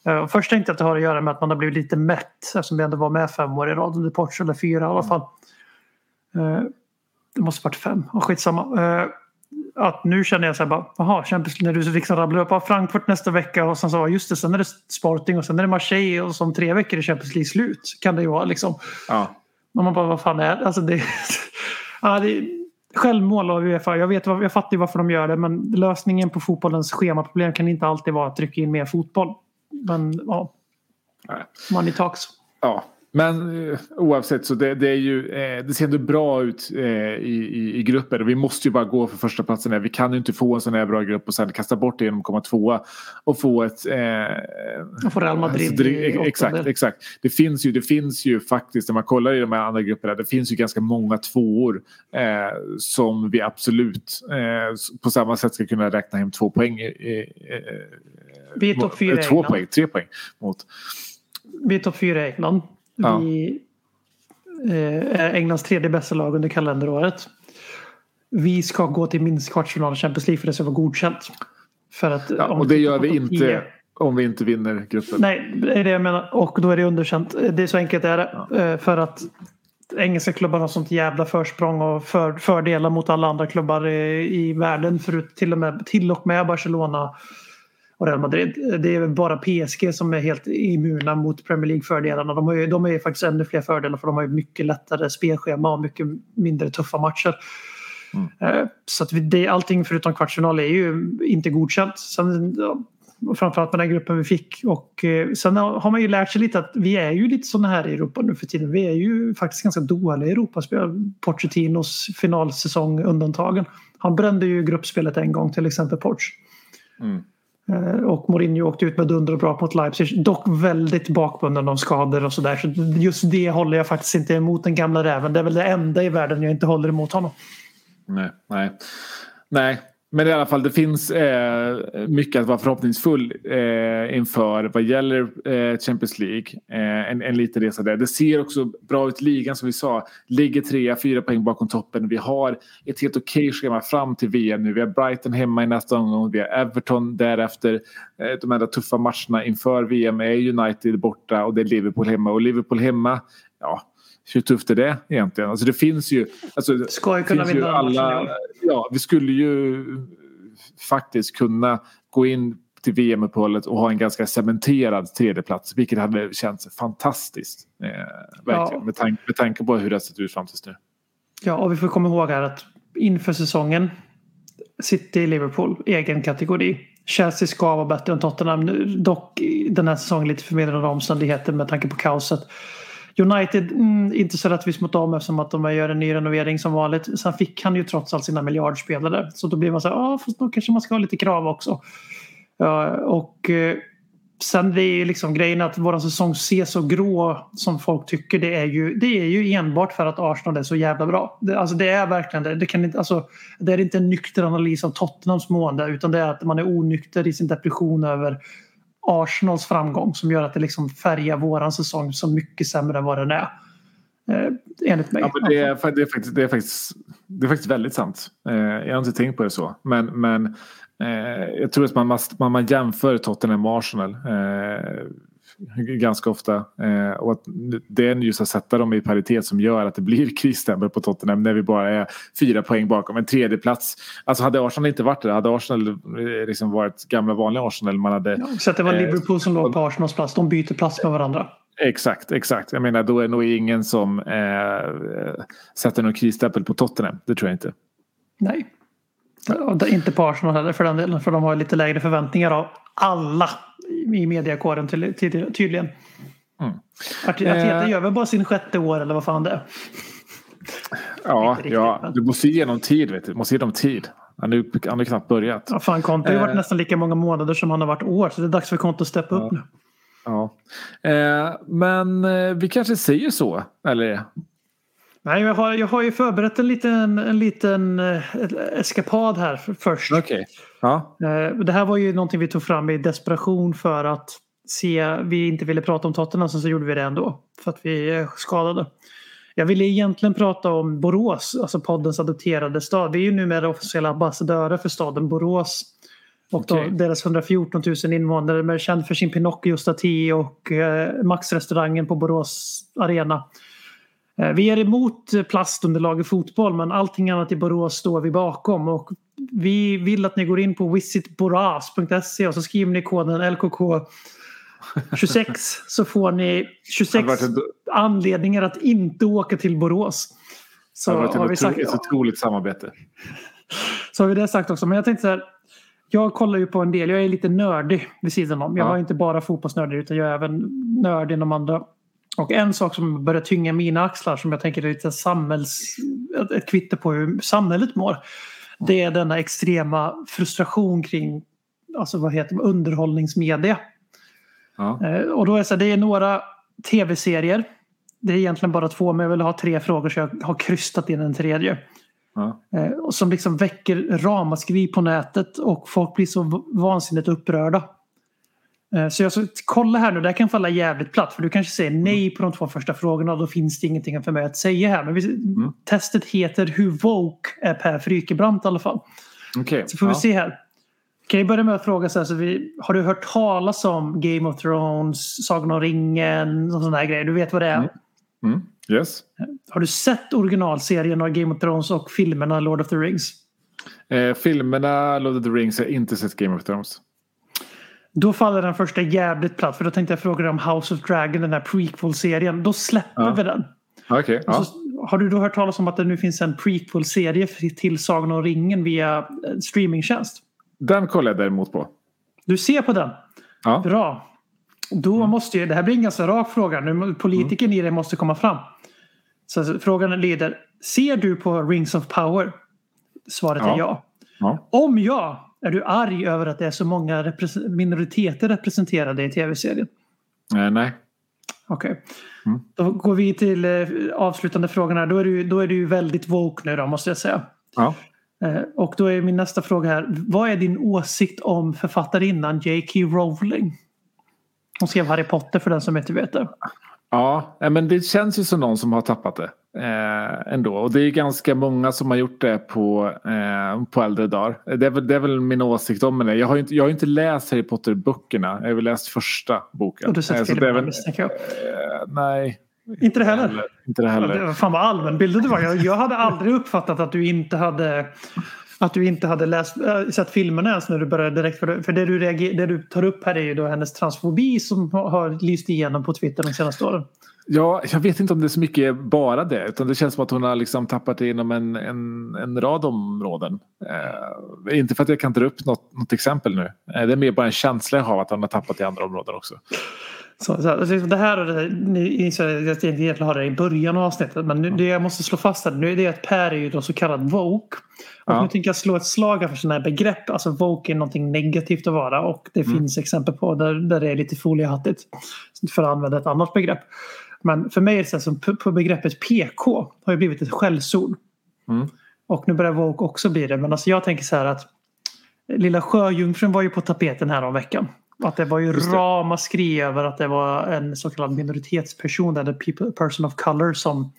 Uh, först tänkte jag att det har att göra med att man har blivit lite mätt eftersom vi ändå var med fem år i rad under Portugal, eller fyra i alla fall. Uh, det måste varit fem, och skitsamma. Uh, att nu känner jag så här bara, jaha, Champions League, när du liksom rabblar upp, Frankfurt nästa vecka och sen så, just det, sen är det Sporting och sen är det Marseille och som tre veckor är Champions League slut. Kan det ju vara liksom. Ja. Och man bara, vad fan är det? Alltså det, ja, det självmål av Uefa. Jag, vet, jag fattar ju varför de gör det men lösningen på fotbollens schemaproblem kan inte alltid vara att trycka in mer fotboll. Men ja, money talks. Ja, men eh, oavsett så det, det är ju eh, det ser ändå bra ut eh, i, i, i grupper. Vi måste ju bara gå för första platsen där. Vi kan ju inte få en sån här bra grupp och sen kasta bort det genom att komma tvåa och få ett... Eh, Och få Real Madrid alltså. Exakt, exakt. Det finns, ju, det finns ju faktiskt när man kollar i de här andra grupperna. Det finns ju ganska många tvåor eh, som vi absolut eh, på samma sätt ska kunna räkna hem två poäng. eh, Vi är topp fyra Två poäng, tre poäng mot. Vi är topp fyra i England. Ja. Vi eh, är Englands tredje bästa lag under kalenderåret. vi ska gå till minst kvartsfinal i Champions League för det ska vara godkänt. För att, Ja, och det gör vi inte 10 om vi inte vinner gruppen. Nej, det är det jag menar. Och då är det underkänt. Det är så enkelt är det. Eh, För att engelska klubbar har sånt jävla försprång och för, fördelar mot alla andra klubbar i, i världen. Förut till och, med, till och med Barcelona och Real Madrid. Det är bara PSG som är helt immuna mot Premier League-fördelarna. De har ju, de har ju faktiskt ännu fler fördelar för de har ju mycket lättare spelschema och mycket mindre tuffa matcher. Eh, Så att det, allting förutom kvartsfinal är ju inte godkänt. Sen, framförallt med den gruppen vi fick. Och eh, sen har har man ju lärt sig lite att vi är ju lite sådana här i Europa nu för tiden. Vi är ju faktiskt ganska dåliga i Europaspel. Pochettinos finalsäsong undantagen. Han brände ju gruppspelet en gång till exempel Porch. Mm. Eh, och Mourinho åkte ut med dunder och brak mot Leipzig. Dock väldigt bakbunden av skador och sådär. Så just det håller jag faktiskt inte emot den gamla räven. Det är väl det enda i världen jag inte håller emot honom. Nej, nej. nej. Men i alla fall det finns eh, mycket att vara förhoppningsfull eh, inför vad gäller eh, Champions League. Eh, en, en liten resa där. Det ser också bra ut i ligan som vi sa. Ligger trea, fyra poäng bakom toppen. Vi har ett helt okej schema fram till VM nu. Vi har Brighton hemma i nästa omgång. Vi har Everton därefter. Eh, de enda tuffa matcherna inför VM är United borta och det är Liverpool hemma. Och Liverpool hemma, ja hur tufft är det egentligen? Alltså det finns ju... Alltså, Ska ju kunna vinna alla. Ja, vi skulle ju faktiskt kunna gå in till VM-uppehållet och ha en ganska cementerad tredjeplats. Vilket hade känts fantastiskt. Eh, verkligen. Ja. Med, tanke, med tanke på hur det har sett ut fram tills nu. Ja, och vi får komma ihåg här att inför säsongen City, Liverpool, egen kategori. Chelsea ska vara bättre än Tottenham. Nu, dock den här säsongen lite förmildrande omständigheter med tanke på kaoset. United, mm, inte så rättvist mot dem eftersom att de gör en ny renovering som vanligt. Sen fick han ju trots allt sina miljardspelare. Så då blir man så här, ja fast då kanske man ska ha lite krav också. Ja, och eh, sen det är ju liksom grejen att våran säsong ser så grå som folk tycker. Det är ju, det är ju enbart för att Arsenal är så jävla bra. Det, alltså det är verkligen det. Det, kan inte, alltså, det är inte en nykter analys av Tottenhams mående utan det är att man är onykter i sin depression över Arsenals framgång som gör att det liksom färgar våran säsong så mycket sämre än vad den är. Eh, enligt mig. Ja, men det, är, det, är faktiskt, det, är faktiskt, det är faktiskt väldigt sant. Eh, jag har inte tänkt på det så. Men, men eh, jag tror att man, måste, man, man jämför Tottenham och Arsenal eh, ganska ofta. Eh, och att det är just att sätta dem i paritet som gör att det blir krisstämpel på Tottenham när vi bara är fyra poäng bakom en tredje plats. Alltså hade Arsenal inte varit det, hade Arsenal eh, liksom varit gamla vanliga Arsenal. Man hade, Ja, så att det var eh, Liverpool som låg på Arsenals plats. De byter plats med varandra. Exakt, exakt. Jag menar då är nog ingen som eh, sätter någon krisstämpel på Tottenham. Det tror jag inte. Nej. Det- inte på Arsenal heller för den delen. För de har lite lägre förväntningar av alla i mediakåren tydligen. Mm. Art- Arteta gör väl bara sin sjätte år eller vad fan det är. Ja, ja du måste ge dem tid. Vet du. du måste ge dem tid. Han har ju knappt börjat. Ja, fan, Conte har ju varit Eh. nästan lika många månader som han har varit år. Så det är dags för Conte att steppa upp nu. Ja. Eh, men eh, vi kanske säger så. Eller? Nej, jag har, jag har ju förberett en liten, en liten eh, eskapad här för, först. Okej. Ja. Eh, Det här var ju någonting vi tog fram i desperation för att se, vi inte ville prata om Tottenham så, så gjorde vi det ändå. För att vi är skadade. Jag ville egentligen prata om Borås, alltså poddens adopterade stad. Vi är ju numera officiella ambassadörer för staden Borås. Och då, Okej. deras 114 000 invånare men känd för sin Pinocchio-staty och eh, Max-restaurangen på Borås arena. Eh, Vi är emot plastunderlag i fotboll men allting annat i Borås står vi bakom. Och vi vill att ni går in på visitboras.se och så skriver ni koden LKK 26 så får ni Det 26 hade varit ett, anledningar att inte åka till Borås. det Så varit har, ett, vi sagt, ett otroligt samarbete. så har vi det sagt också. Men jag tänkte så här. Jag kollar ju på en del. Jag är lite nördig vid sidan om. Jag Ja. var inte bara fotbollsnördig utan jag är även nörd inom andra. Och en sak som börjar tynga mina axlar som jag tänker är lite samhälls... Ett, kvitto på hur samhället mår. Det är denna extrema frustration kring alltså vad heter det, underhållningsmedia. Ja. Eh, Och då är det, så här, det är några tv-serier. Det är egentligen bara två men jag vill ha tre frågor så jag har krystat in en tredje. Ja. Eh, som liksom väcker ramaskri på nätet och folk blir så vansinnigt upprörda. Eh, Så jag ska kolla här nu, det här kan falla jävligt platt för du kanske säger nej på de två första frågorna och då finns det ingenting för mig att säga här. Men vi, testet heter Hur woke är Per Frykebrant i alla fall. Okej. Så får vi ja. se här. Kan jag börja med att fråga så här, så vi, har du hört talas om Game of Thrones, Sagan om ringen och sådana här grejer? Du vet vad det är? Mm. Mm. Yes. Har du sett originalserien av Game of Thrones och filmerna Lord of the Rings? Eh, filmerna Lord of the Rings har jag inte sett Game of Thrones. Då faller den första jävligt platt för då tänkte jag fråga dig om House of Dragon, den här prequel-serien. Då släpper Ja. vi den. Okej. ja. Så, har du då hört talas om att det nu finns en prequel-serie till Sagan om ringen via eh, streamingtjänst? Den kollar jag däremot på. Du ser på den? Ja. Bra. Då måste ju, det här blir en ganska rak fråga. Nu, politikern i det måste komma fram. Så alltså, frågan lyder, ser du på Rings of Power? Svaret är Ja. ja. Ja. Om ja, är du arg över att det är så många repres- minoriteter representerade i tv-serien? Eh, nej. Okej. Mm. Då går vi till eh, avslutande här. Då är, du, då är du väldigt woke nu då måste jag säga. Ja. Eh, och då är min nästa fråga här. Vad är din åsikt om författarinnan J.K. Rowling? Hon skrev Harry Potter för den som inte vet det. Ja, eh, men det känns ju som någon som har tappat det. Eh, ändå. Och det är ganska många som har gjort det på, eh, på äldre dagar. Det är, väl, det är väl min åsikt om det. Jag har ju inte, jag har inte läst Harry Potter-böckerna. Jag har väl läst första boken. Och du har Eh, sett så det är filmerna väl- misstänker jag. eh, Nej. Inte det heller? Inte det Ja, heller. det- Fan vad allmänbildad du var. Jag, jag hade aldrig uppfattat att du inte hade att du inte hade läst, äh, sett filmerna ens när du började direkt. För, det- för det, du reager, det du tar upp här är ju då hennes transfobi som har- har lyst igenom på Twitter de senaste åren. Ja, jag vet inte om det är så mycket bara det. Utan det känns som att hon har liksom tappat det inom en, en, en rad områden. Eh, inte för att jag kan dra upp något, något exempel nu. Eh, det är mer bara en känsla jag har att hon har tappat i andra områden också. Så, så, alltså, det här och det, här, ni inser att jag egentligen har det i början av avsnittet. Men nu, det jag måste slå fast här, nu är det att Per är ju då så kallad woke. Och Ja. nu tänker jag slå ett slag för sådana här begrepp. Alltså woke är någonting negativt att vara och det finns exempel på där, där det är lite foliehattigt. För att använda ett annat begrepp. Men för mig är det så som på, begreppet PK har ju blivit ett skällsord. Mm. Och nu börjar woke också bli det. Men alltså jag tänker så här att Lilla Sjöjungfrun var ju på tapeten här om veckan. Att det var ju ramaskri över att det var en så kallad minoritetsperson, eller people, person of color som,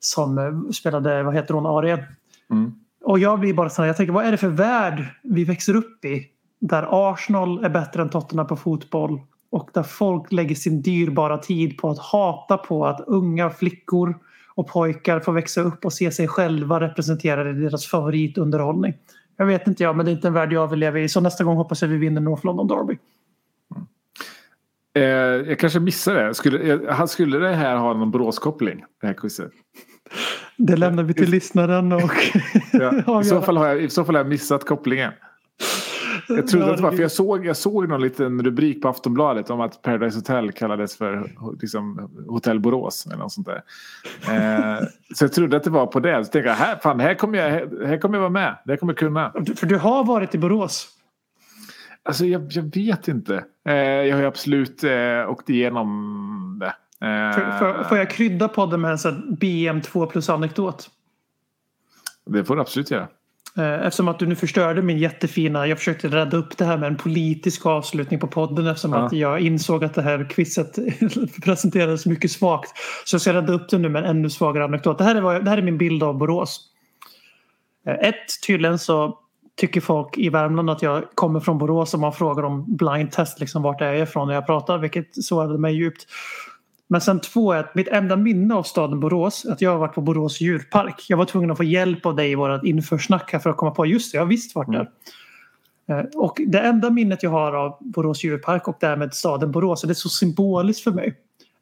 som eh, spelade, vad heter hon, Ariel. Mm. Och jag blir bara så här, jag tänker vad är det för värld vi växer upp i? Där Arsenal är bättre än Tottenham på fotboll och där folk lägger sin dyrbara tid på att hata på att unga flickor och pojkar får växa upp och se sig själva representerade i deras favoritunderhållning. Jag vet inte jag, men det är inte en värld jag vill leva i. Så nästa gång hoppas jag vi vinner North London Derby. Eh, jag kanske missade det. Skulle, han- skulle det här ha någon Boråskoppling? Det här quizet? Det lämnar vi till lyssnaren och Ja, i, så fall har jag, I så fall har jag missat kopplingen. Jag trodde att det var, för jag såg, jag såg någon liten rubrik på Aftonbladet om att Paradise Hotel kallades för liksom, Hotell Borås eller något sånt där. Eh, så jag trodde att det var på det. Så tänkte jag, här, fan, här kommer jag, här, här kommer jag vara med. Det här kommer jag kunna. För du har varit i Borås. Alltså jag, jag vet inte. Eh, jag har absolut eh, åkt igenom det. Eh, Får, jag krydda podden med en sån här BM 2 plus anekdot? Det får du absolut göra. Eh, Eftersom att du nu förstörde min jättefina, jag försökte rädda upp det här med en politisk avslutning på podden eftersom Ja. att jag insåg att det här quizet presenterades mycket svagt. Så jag ska rädda upp det nu med en ännu svagare anekdot. Det här är, vad, det här är min bild av Borås. Eh, Ett, tydligen så tycker folk i Värmland att jag kommer från Borås och man frågar om blind test, liksom vart jag är ifrån när jag pratar, vilket sårade mig djupt. Men sen två är att mitt enda minne av staden Borås är att jag har varit på Borås djurpark. Jag var tvungen att få hjälp av dig i vårt införsnack här för att komma på just det, jag har visst varit där. Eh, Och det enda minnet jag har av Borås djurpark och därmed staden Borås, och det är så symboliskt för mig.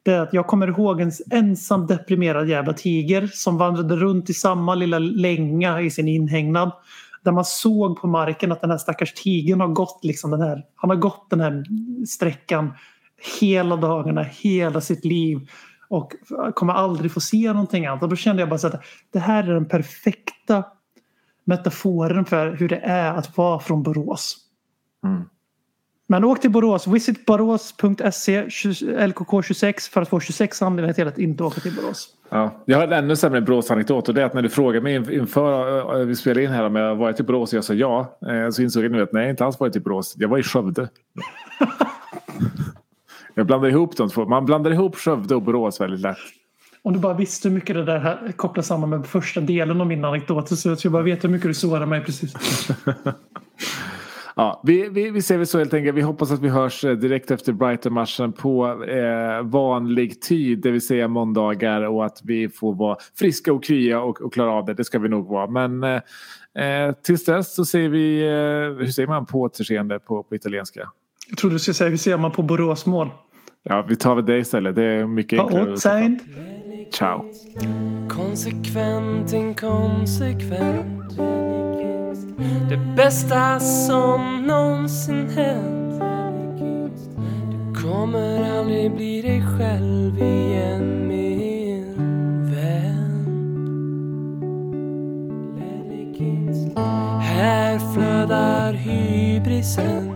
Det är att jag kommer ihåg en ensam deprimerad jävla tiger som vandrade runt i samma lilla länga i sin inhägnad. Där man såg på marken att den här stackars tigern har gått liksom den här, han har gått den här sträckan hela dagarna, hela sitt liv och kommer aldrig få se någonting annat. Och då kände jag bara så att det här är den perfekta metaforen för hur det är att vara från Borås. Mm. Men åk till Borås, visitborås.se LKK26 för att få 26 anledningar till att inte åka till Borås. Ja, jag har en ännu sämre Borås-anekdot och det är att när du frågade mig in- inför eh, vi spelade in här om jag varit i Borås och jag sa ja. eh, Så insåg jag nu att nej, jag inte alls varit i Borås. Jag var i Skövde. Jag blandar ihop de två. Man blandar ihop Skövde och Borås väldigt lätt. Om du bara visste hur mycket det där här kopplar samman med första delen av min anekdot. Så jag bara vet hur mycket du sårar mig precis. Ja, vi, vi, vi ser väl så helt enkelt. Vi hoppas att vi hörs eh, direkt efter Brighton-matchen på eh, vanlig tid, det vill säga måndagar och att vi får vara friska och krya och, och klara av det. Det ska vi nog vara. Men eh, eh, tills dess så säger vi, eh, hur säger man på återseende på, på italienska? Jag trodde du skulle säga hur ser man på Borås mål? Ja, vi tar väl det istället. Det är mycket På enklare. åtseende. Ciao. Konsekvent, inkonsekvent Det bästa som någonsin hänt Du kommer aldrig bli dig själv igen min vän Här flödar hybrisen